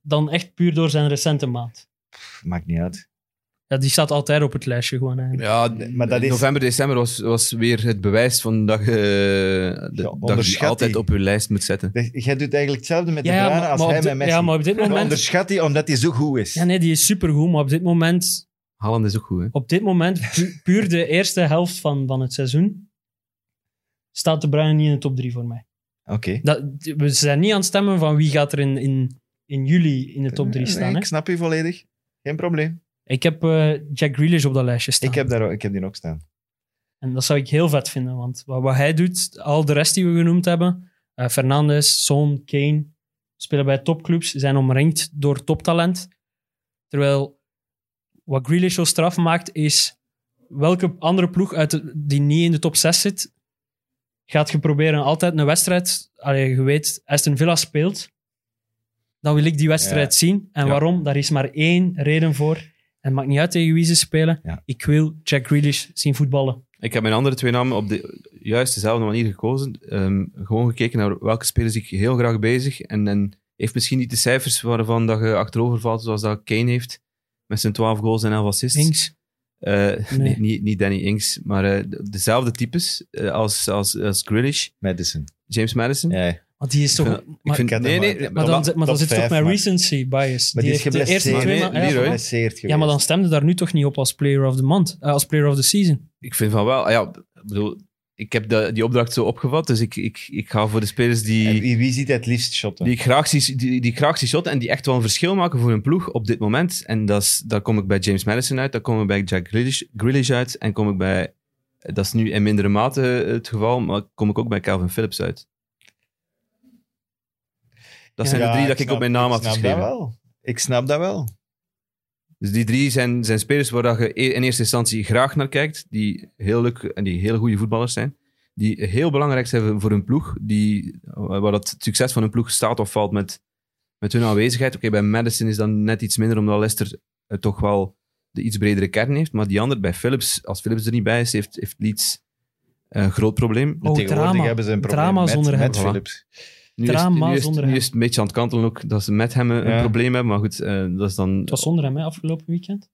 Dan echt puur door zijn recente maand. Pff, Maakt niet uit. Ja, die staat altijd op het lijstje gewoon eigenlijk. Ja, maar dat is- november, december was, was weer het bewijs van dat je, de- Ja, dat je altijd op je lijst moet zetten. Jij doet eigenlijk hetzelfde met de Ja, Bruyne maar- als maar hij de- met Messi. ja, maar op dit Je moment- onderschat hij omdat hij zo goed is. Ja, nee, die is supergoed. Maar op dit moment, Haaland is ook goed, hè? op dit moment pu- (laughs) puur de eerste helft van, van het seizoen, staat de Bruin niet in de top drie voor mij. Oké. Dat, we zijn niet aan het stemmen van wie gaat er in, in, in juli in de top drie Nee, staan. Hè? Ik snap je volledig. Geen probleem. Ik heb eh, Jack Grealish op dat lijstje staan. Ik heb, daar, ik heb die ook staan. En dat zou ik heel vet vinden, want wat, wat hij doet, al de rest die we genoemd hebben, eh, Fernandes, Son, Kane, spelen bij topclubs, zijn omringd door toptalent. Terwijl wat Grealish zo straf maakt, is welke andere ploeg uit de- die niet in de top 6 zit, gaat je proberen altijd een wedstrijd, allee, je weet, Aston Villa speelt, dan wil ik die wedstrijd zien. En Ja. waarom? Daar is maar één reden voor. En het maakt niet uit tegen wie ze spelen. Ja. Ik wil Jack Grealish zien voetballen. Ik heb mijn andere twee namen op de juist dezelfde manier gekozen. Ehm, gewoon gekeken naar welke spelers ik heel graag bezig. En, en heeft misschien niet de cijfers waarvan dat je achterover valt, zoals dat Kane heeft. Met zijn 12 goals en 11 assists. Links. Eh, Nee. nee, niet, niet Danny Ings, maar eh, de- dezelfde types eh, als, als, als Grealish, Madison. James Madison. Ja. Want die is toch... Ik vind- maar, ik vind, nee, maar- nee, maar maar dan, maar- maar zit toch vijf, met maar- recency bias. Maar die, is heeft de eerste geblesseerd. twee Nee, ma- ja, Ja, maar dan stemde daar nu toch niet op als player of the month, eh, als player of the season. ik vind van wel. Ah ja, ik bedoel, ik heb de, die opdracht zo opgevat, dus ik, ik, ik ga voor de spelers En die, wie, wie ziet hij het liefst shotten? die, ik graag zie, die, die graag zie shotten en die echt wel een verschil maken voor hun ploeg op dit moment. En dat is, daar kom ik bij James Madison uit, daar kom ik bij Jack Grealish, Grealish uit en kom ik bij, dat is nu in mindere mate het geval, maar kom ik ook bij Calvin Phillips uit. Dat zijn Ja, de drie dat ik snap- op mijn naam had snap dat geschreven. wel. Ik snap dat wel. Dus die drie zijn, zijn spelers waar dat je e- in eerste instantie graag naar kijkt, die heel leuk en die heel goede voetballers zijn, die heel belangrijk zijn voor hun ploeg, die, waar dat het succes van hun ploeg staat of valt met, met hun aanwezigheid. Oké, bij Madison is dan net iets minder, omdat Leicester eh, toch wel de iets bredere kern heeft, maar die andere, bij Philips, als Philips er niet bij is, heeft, heeft Leeds een groot probleem. Oh, Tegenwoordig drama. hebben ze een probleem Drama met, zonder met hem. Philips. Nu is, zonder nu hem. is het een beetje aan het kantelen ook dat ze met hem een, Ja. probleem hebben. Maar goed, eh, dat is dan... Het was zonder hem, hè, afgelopen weekend.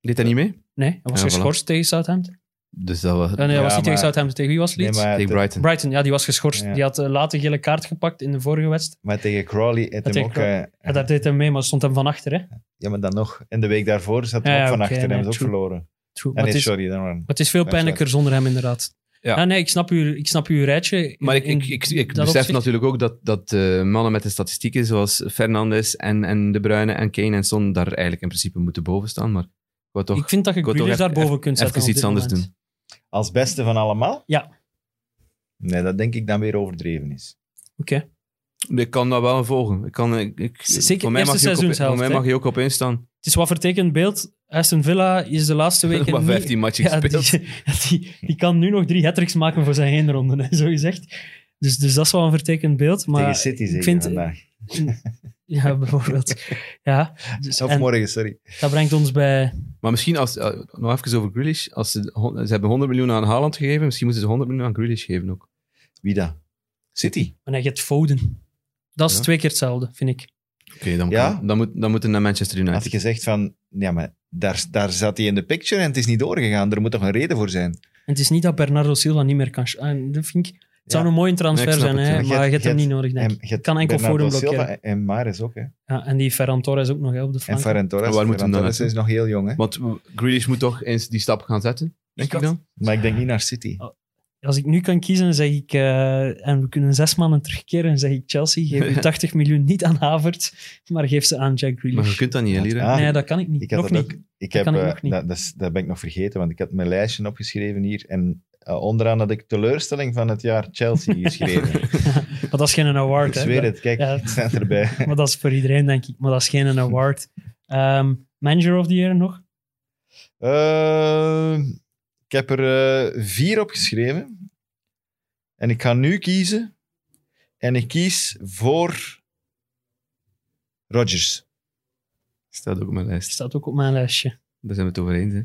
Deed hij niet mee? Nee, hij was Ja, voilà. geschorst tegen Southampton. Dus dat was... Eh, nee, hij Ja, was niet tegen Southampton. Tegen wie was Nee, Leeds? maar, tegen te- Brighton. Brighton, ja, die was geschorst. Ja. Die had uh, later gele kaart gepakt in de vorige wedstrijd. maar tegen Crawley hem tegen ook... Crawley. eh, Ja, dat deed hem mee, maar stond hem van achter. Hè? ja, maar dan nog. En de week daarvoor zat hij Ja, ook van achter en nee, hebben ze ook verloren. True. Maar nee, het, is, sorry. Dan maar het is veel pijnlijker zonder hem, inderdaad. Ja. Ja. nee, ik snap, uw, ik snap uw rijtje. in- Maar ik, in ik, ik, besef opzicht. natuurlijk ook dat, dat eh, mannen met de statistieken zoals Fernandes en, en De Bruyne en Kane en Son daar eigenlijk in principe moeten boven staan. Maar ik toch ik vind dat je Grealish even- daarboven kunt zetten. even iets anders moment. doen. Als beste van allemaal? Ja. Nee, dat denk ik dan weer overdreven is. Oké. Ik kan dat wel volgen. Ik kan, ik, ik, Zeker voor mij mag je ook voor mij mag je ook op één staan. Het is wat vertekend beeld. Aston Villa is de laatste (laughs) weken maar niet- 15 matchen Ja, gespeeld. die, (laughs) ja, die, die kan nu nog drie hat maken voor zijn heenronde, hè, zo gezegd. Dus, dus dat is wel een vertekend beeld. Maar tegen City zeker ik vind, vandaag. (laughs) Ja, bijvoorbeeld. Ja, dus, Of en morgen, sorry. dat brengt ons bij... Maar misschien, als, eh, nog even over Grealish. Als ze, hebben 100 miljoen aan Haaland gegeven, misschien moeten ze 100 miljoen aan Grealish geven ook. Wie dat? City. Wanneer je het Foden. Dat is Ja. twee keer hetzelfde, vind ik. Oké, dan, Ja? dan, moet, dan moeten naar Manchester Had United. je gezegd van, ja, maar daar, daar zat hij in de picture en het is niet doorgegaan. Er moet toch een reden voor zijn. En het is niet dat Bernardo Silva niet meer kan... en dat vind ik... Het zou Ja. een mooie transfer Nee, zijn, het, hè, maar je hebt hem hebt- niet nodig, denk En ik. je hebt kan enkel Bernardo Foden Silva blokkeren. En Maris ook, hè. Ja, en die Ferran Torres ook nog hè, op de En flank. Ferran Torres. Maar waar moet Ferran hem dan Torres is nog heel jong, hè. Want Grealish moet toch eens die stap gaan zetten, denk ik dan? Maar ik denk niet naar City. Als ik nu kan kiezen, zeg ik... eh, en we kunnen zes mannen terugkeren, dan zeg ik Chelsea, geef je 80 (laughs) miljoen niet aan Havertz, maar geef ze aan Jack Maar je Grealish. kunt dat niet? Ah, nee, dat kan ik niet. ik had nog dat niet. ook. Ik Dat heb, ik eh, nog niet. dat, dat, ben ik nog vergeten, want ik had mijn lijstje opgeschreven hier. En eh, onderaan had ik teleurstelling van het jaar Chelsea (laughs) geschreven. (laughs) Maar dat is geen award, ik hè. zweer het, kijk, Ja. het staat erbij. Maar dat is voor iedereen, denk ik. Maar dat is geen award. Ehm, Manager of the Year nog? Eh, ik heb er eh, vier opgeschreven. En ik ga nu kiezen. En ik kies voor Rodgers. Staat ook op mijn lijst. Staat ook op mijn lijstje. Daar zijn we het over eens. Hè.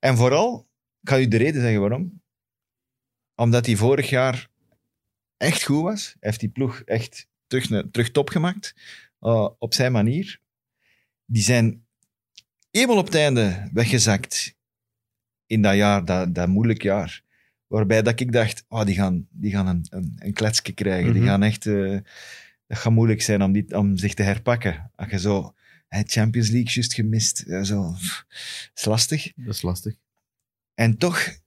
En vooral, ik ga u de reden zeggen waarom. Omdat hij vorig jaar echt goed was. Hij heeft die ploeg echt terug, terug top gemaakt. eh, op zijn manier. Die zijn eenmaal op het einde weggezakt. In dat jaar, dat, dat moeilijk jaar. Waarbij dat ik dacht, oh, die gaan, die gaan een, een, een kletsje krijgen. Die Mhm. gaan echt... eh, dat gaat moeilijk zijn om, die, om zich te herpakken. Als je zo... hè, Champions League juist gemist. ja, Zo, is lastig. Dat is lastig. En toch,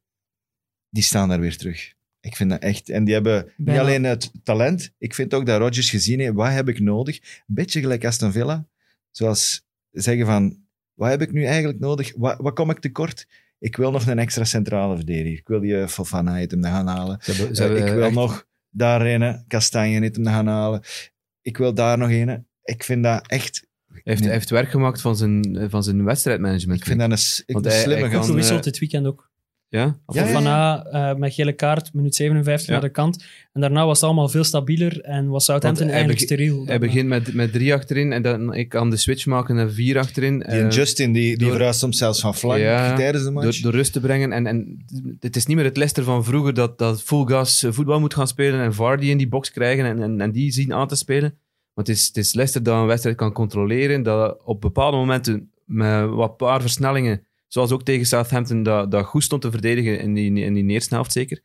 die staan daar weer terug. Ik vind dat echt. En die hebben niet alleen het talent. Ik vind ook dat Rodgers gezien heeft, wat heb ik nodig? Een beetje gelijk Aston Villa. Zoals zeggen van, wat heb ik nu eigenlijk nodig? Wat, wat kom ik tekort? Ik wil nog een extra centrale verdediger. Ik wil die eh, Fofana uit hem gaan halen. Ze hebben, ze Eh, hebben ik wil echt- nog daar een, Kastanje uit hem gaan halen. Ik wil daar nog een. Ik vind dat echt... Hij heeft, heeft werk gemaakt van zijn, van zijn wedstrijdmanagement. Ik vind dat een, s- ik Want een hij- slimme hij gast. Gewisseld eh, dit weekend ook. Ja? Ja, ja, eh, met gele kaart, minuut 57 Ja. naar de kant. En daarna was het allemaal veel stabieler en was Southampton eigenlijk begi- steriel. Hij begint met, met drie achterin en dan ik kan de switch maken naar vier achterin. Die Eh, Justin, die, die verhuist soms zelfs van flank Ja, tijdens de match. door, door rust te brengen. En, en het is niet meer het Leicester van vroeger dat, dat full gas eh, voetbal moet gaan spelen en Vardy in die box krijgen en, en, en die zien aan te spelen. Maar het is, het is Leicester dat een wedstrijd kan controleren, dat op bepaalde momenten met wat paar versnellingen, zoals ook tegen Southampton, dat, dat goed stond te verdedigen in die, in die eerste helft zeker.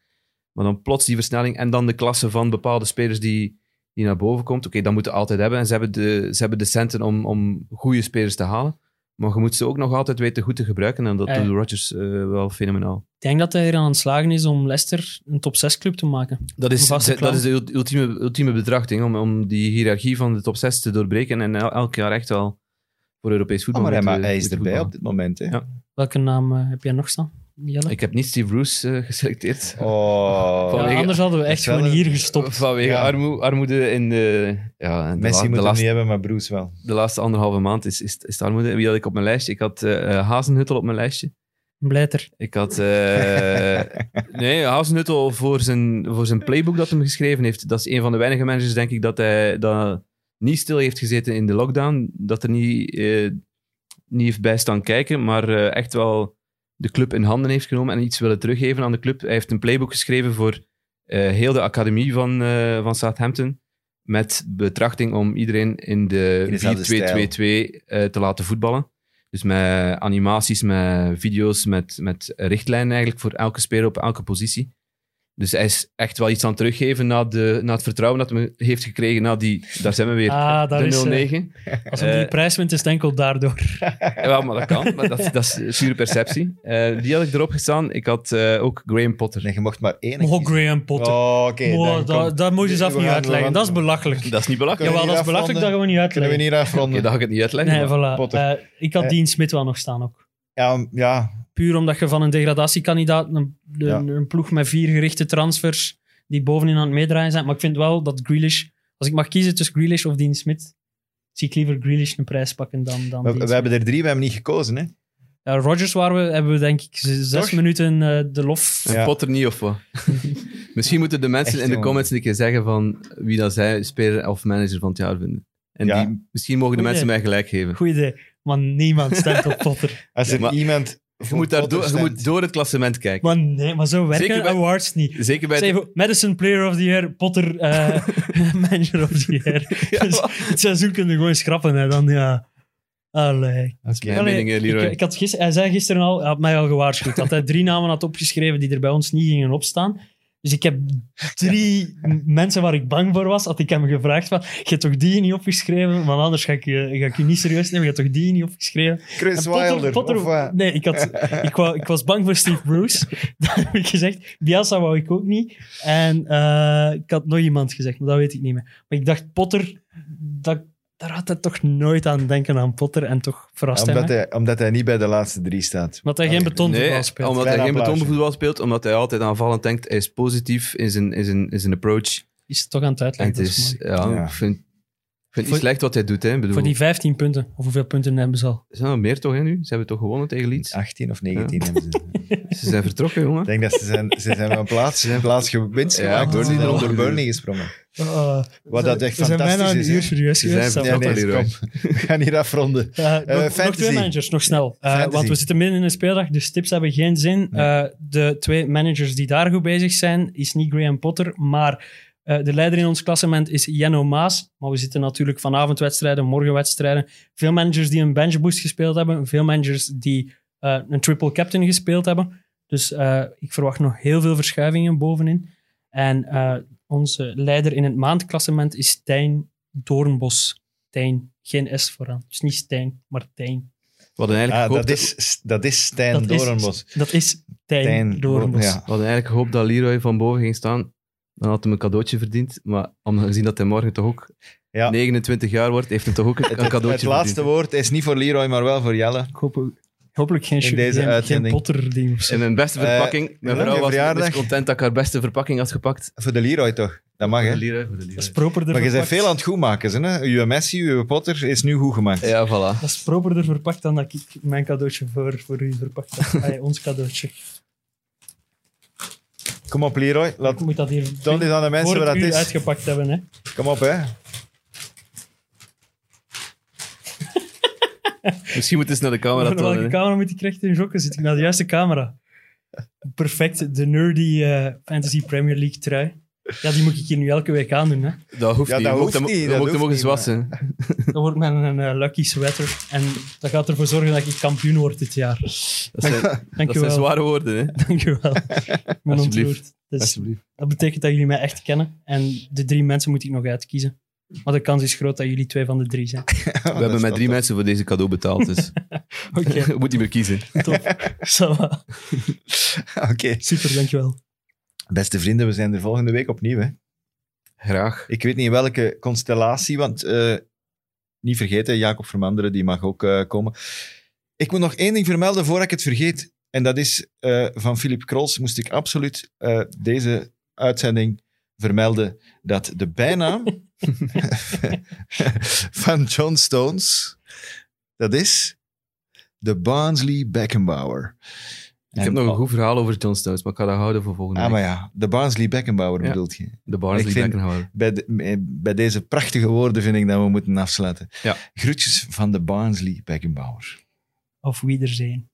Maar dan plots die versnelling en dan de klasse van bepaalde spelers die, die naar boven komt. Oké, dat moeten we altijd hebben. En ze hebben de, ze hebben de centen om, om goede spelers te halen. Maar je moet ze ook nog altijd weten goed te gebruiken. En dat Ja. doet Rodgers eh, wel fenomenaal. Ik denk dat hij er aan het slagen is om Leicester een top 6 club te maken. Dat is, vaste dat is de ult- ultieme, ultieme betrachting. Om, om die hiërarchie van de top 6 te doorbreken. En el- elk jaar echt wel voor Europees Oh, voetbal. maar hij, maar hij is erbij op dit moment. Hè? Ja. Welke naam eh, heb jij nog staan, Jelle? Ik heb niet Steve Bruce eh, geselecteerd. Oh. (laughs) Ja, anders hadden we echt gewoon een- hier gestopt. Vanwege Ja. armoe, armoede in de, ja, de, Messi la- moet de, hem laatste, niet hebben, maar Bruce wel. de laatste anderhalve maand is, is, is de armoede. Wie had ik op mijn lijstje? Ik had eh, Hazenhuttel op mijn lijstje. Blijter. Ik had... eh (laughs) nee, Hazenhuttel voor zijn, voor zijn playbook dat hij geschreven heeft. Dat is een van de weinige managers, denk ik, dat hij dat niet stil heeft gezeten in de lockdown. Dat er niet, eh, niet heeft bij staan kijken, maar eh, echt wel de club in handen heeft genomen en iets willen teruggeven aan de club. Hij heeft een playbook geschreven voor eh, heel de academie van, eh, van Southampton. met betrachting om iedereen in de dezelfde 4-2-2-2 eh, te laten voetballen. Dus met animaties, met video's, met, met richtlijnen eigenlijk voor elke speler op elke positie. Dus hij is echt wel iets aan het teruggeven na, de, na het vertrouwen dat hij heeft gekregen na die... Daar zijn we weer, Ah, de 0-9. Als hij die Eh, prijs wint, is het enkel daardoor. (laughs) Ja, maar dat kan. Maar dat, dat is pure perceptie. Eh, die had ik erop gestaan. Ik had eh, ook Graham Potter. Nee, je mocht maar één. Oh. Graham Potter. Oh, oké. Oh, dan dat, moet je zelf niet uitleggen. Dat is belachelijk. Dat is niet belachelijk. Jawel, dat is belachelijk, dat gaan we niet Kunnen we uitleggen. niet afronden? Oké, dat ga ik het niet uitleggen. Nee, voilà. Potter. Eh, ik had Eh. Dean Smit wel nog staan ook. Ja, ja, Puur omdat je van een degradatiekandidaat een, een, Ja. een ploeg met vier gerichte transfers die bovenin aan het meedraaien zijn. Maar ik vind wel dat Grealish... Als ik mag kiezen tussen Grealish of Dean Smit, zie ik liever Grealish een prijs pakken dan, dan we, hebben er drie, we hebben niet gekozen. Hè? Ja, Rodgers waren we, hebben we denk ik zes Toch? minuten eh, de lof. Ja. Potter niet, of wat? (laughs) Misschien moeten de mensen Echt, in de jongen. comments een keer zeggen van wie dat zij speler of manager van het jaar vinden. En Ja. die, misschien mogen de Goeie. mensen mij gelijk geven. Goed idee. Maar niemand stemt op Potter. Als er maar iemand. Je moet, daar door, je moet door het klassement kijken. Maar nee, maar zo werken Zeker bij- awards niet. Zeker bij Zeg, het, even, Madison Player of the Year, Potter eh, (laughs) (laughs) Manager of the Year. Dus het seizoen kun je gewoon schrappen. Hè. Dan ja... Allee. dat is mijn Allee, mening, Leroy. Ik, ik had gister, hij zei gisteren al, hij had mij al gewaarschuwd, dat hij drie namen had opgeschreven die er bij ons niet gingen opstaan. Dus ik heb drie mensen waar ik bang voor was, had ik hem gevraagd van, je hebt toch die niet opgeschreven? Want anders ga ik je, ga ik je niet serieus nemen. Je hebt toch die niet opgeschreven? Chris Potter- Wilder. Potter- of wat? nee, ik, had, (laughs) ik, wou, ik was bang voor Steve Bruce. (laughs) Dat heb ik gezegd. Bielsa wou ik ook niet. En eh, ik had nog iemand gezegd, maar dat weet ik niet meer. Maar ik dacht, Potter, dat, daar had hij toch nooit aan denken aan Potter. En toch verrast hij Omdat hij, omdat hij niet bij de laatste drie staat. Omdat hij geen betonvoetbal Nee, speelt. omdat hij geen betonvoetbal speelt, omdat hij altijd aanvallend denkt. Hij is positief in zijn, in zijn, in zijn approach. Is het toch aan het En uitleggen. het is ja, Ja. ik vind, ik vind het Voor- niet slecht wat hij doet. Hè. Ik bedoel, Voor die 15 punten. Of hoeveel punten hebben ze al? Er zijn er meer toch hè, nu? Ze hebben toch gewonnen tegen Leeds? 18 of 19 hebben ze. (laughs) Ze zijn vertrokken, jongen. Ik denk dat ze zijn, ze zijn een plaats, een plaats gewinst Ja, gemaakt. Burnley Ze zijn onder Burnley gesprongen. Uh, Wat dat echt we zijn bijna fantastisch een is, uur serieus Ze geweest. zijn Nee, valt nee, wel. kom. (laughs) We gaan hier afronden. Eh, nog, nog fantasy. twee managers, nog snel. Eh, want we zitten midden in een speeldag, dus tips hebben geen zin. Eh, de twee managers die daar goed bezig zijn, is niet Graham Potter, maar eh, de leider in ons klassement is Jenno Maas. Maar we zitten natuurlijk vanavond wedstrijden, morgen wedstrijden. Veel managers die een benchboost gespeeld hebben, veel managers die eh, een triple captain gespeeld hebben. Dus eh, ik verwacht nog heel veel verschuivingen bovenin. En eh, onze leider in het maandklassement is Stijn Doornbos. Tijn, geen S vooraan. Dus niet Stijn, maar Tijn. Hadden eigenlijk Ah, dat, is, dat is Stijn Dat is- Doornbos. Dat is Tijn, Tijn Doornbos. ja. We hadden eigenlijk gehoopt dat Leroy van boven ging staan. Dan had hij een cadeautje verdiend. Maar gezien dat hij morgen toch ook Ja. 29 jaar wordt, heeft hij toch ook een, Het, een het, cadeautje het laatste verdiend. woord is niet voor Leroy, maar wel voor Jelle. Ik hoop, hopelijk geen, In deze geen, geen uitzending. Potter-ding of zo. In mijn beste Eh, verpakking. Mijn ja, vrouw was verjaardag. dus content dat ik haar beste verpakking had gepakt. Voor de Leroy toch? Dat mag, hè? Voor de Leroy, voor de Dat Leroy. is properder Maar je bent veel aan het goed maken. Hè? Uw Messi, uw Potter is nu goed gemaakt. Ja, voilà. Dat is properder verpakt dan dat ik mijn cadeautje voor, voor u verpakt heb. (laughs) Ons cadeautje. Kom op, Leroy. Ik Laat moet dat hier toon eens aan de mensen het dat is. uitgepakt hebben. Hè. Kom op, hè. (laughs) Misschien moeten ze naar de camera Welke tonen. hè. camera moet ik recht in jokken? Zit ik naar de juiste camera? Perfect, de nerdy eh, Fantasy Premier League trui. Ja, die moet ik hier nu elke week aandoen. Hè. Dat hoeft Ja, niet. dat Je hoeft hem- niet, dat mocht hem ook hoeft eens wassen. (laughs) Dat wordt mijn een, lucky sweater. En dat gaat ervoor zorgen dat ik kampioen word dit jaar. Dat zijn, (laughs) Dank dat zijn zware woorden, hè. (laughs) Dank je wel. Alsjeblieft. Dus dat betekent dat jullie mij echt kennen. En de drie mensen moet ik nog uitkiezen. Maar de kans is groot dat jullie twee van de drie zijn. We hebben met drie mensen voor deze cadeau betaald, dus Oké, je moet niet meer kiezen. top. Oké. Super, dankjewel. Beste vrienden, we zijn er volgende week opnieuw. Hè? Graag. Ik weet niet in welke constellatie, want eh, niet vergeten, Jacob Vermanderen die mag ook eh, komen. Ik moet nog één ding vermelden voordat ik het vergeet. En dat is eh, van Philip Krols moest ik absoluut deze uitzending vermelden dat de bijnaam (laughs) (laughs) van John Stones, dat is de Barnsley Beckenbauer. Ik heb nog een goed verhaal over John Stones, maar ik ga dat houden voor volgende Ah, week. maar ja, de Barnsley Beckenbauer Ja. bedoelt je. De Barnsley Beckenhauer. Bij, de- bij deze prachtige woorden vind ik dat we moeten afsluiten. Ja. Groetjes van de Barnsley Beckenbauer. Auf Wiedersehen.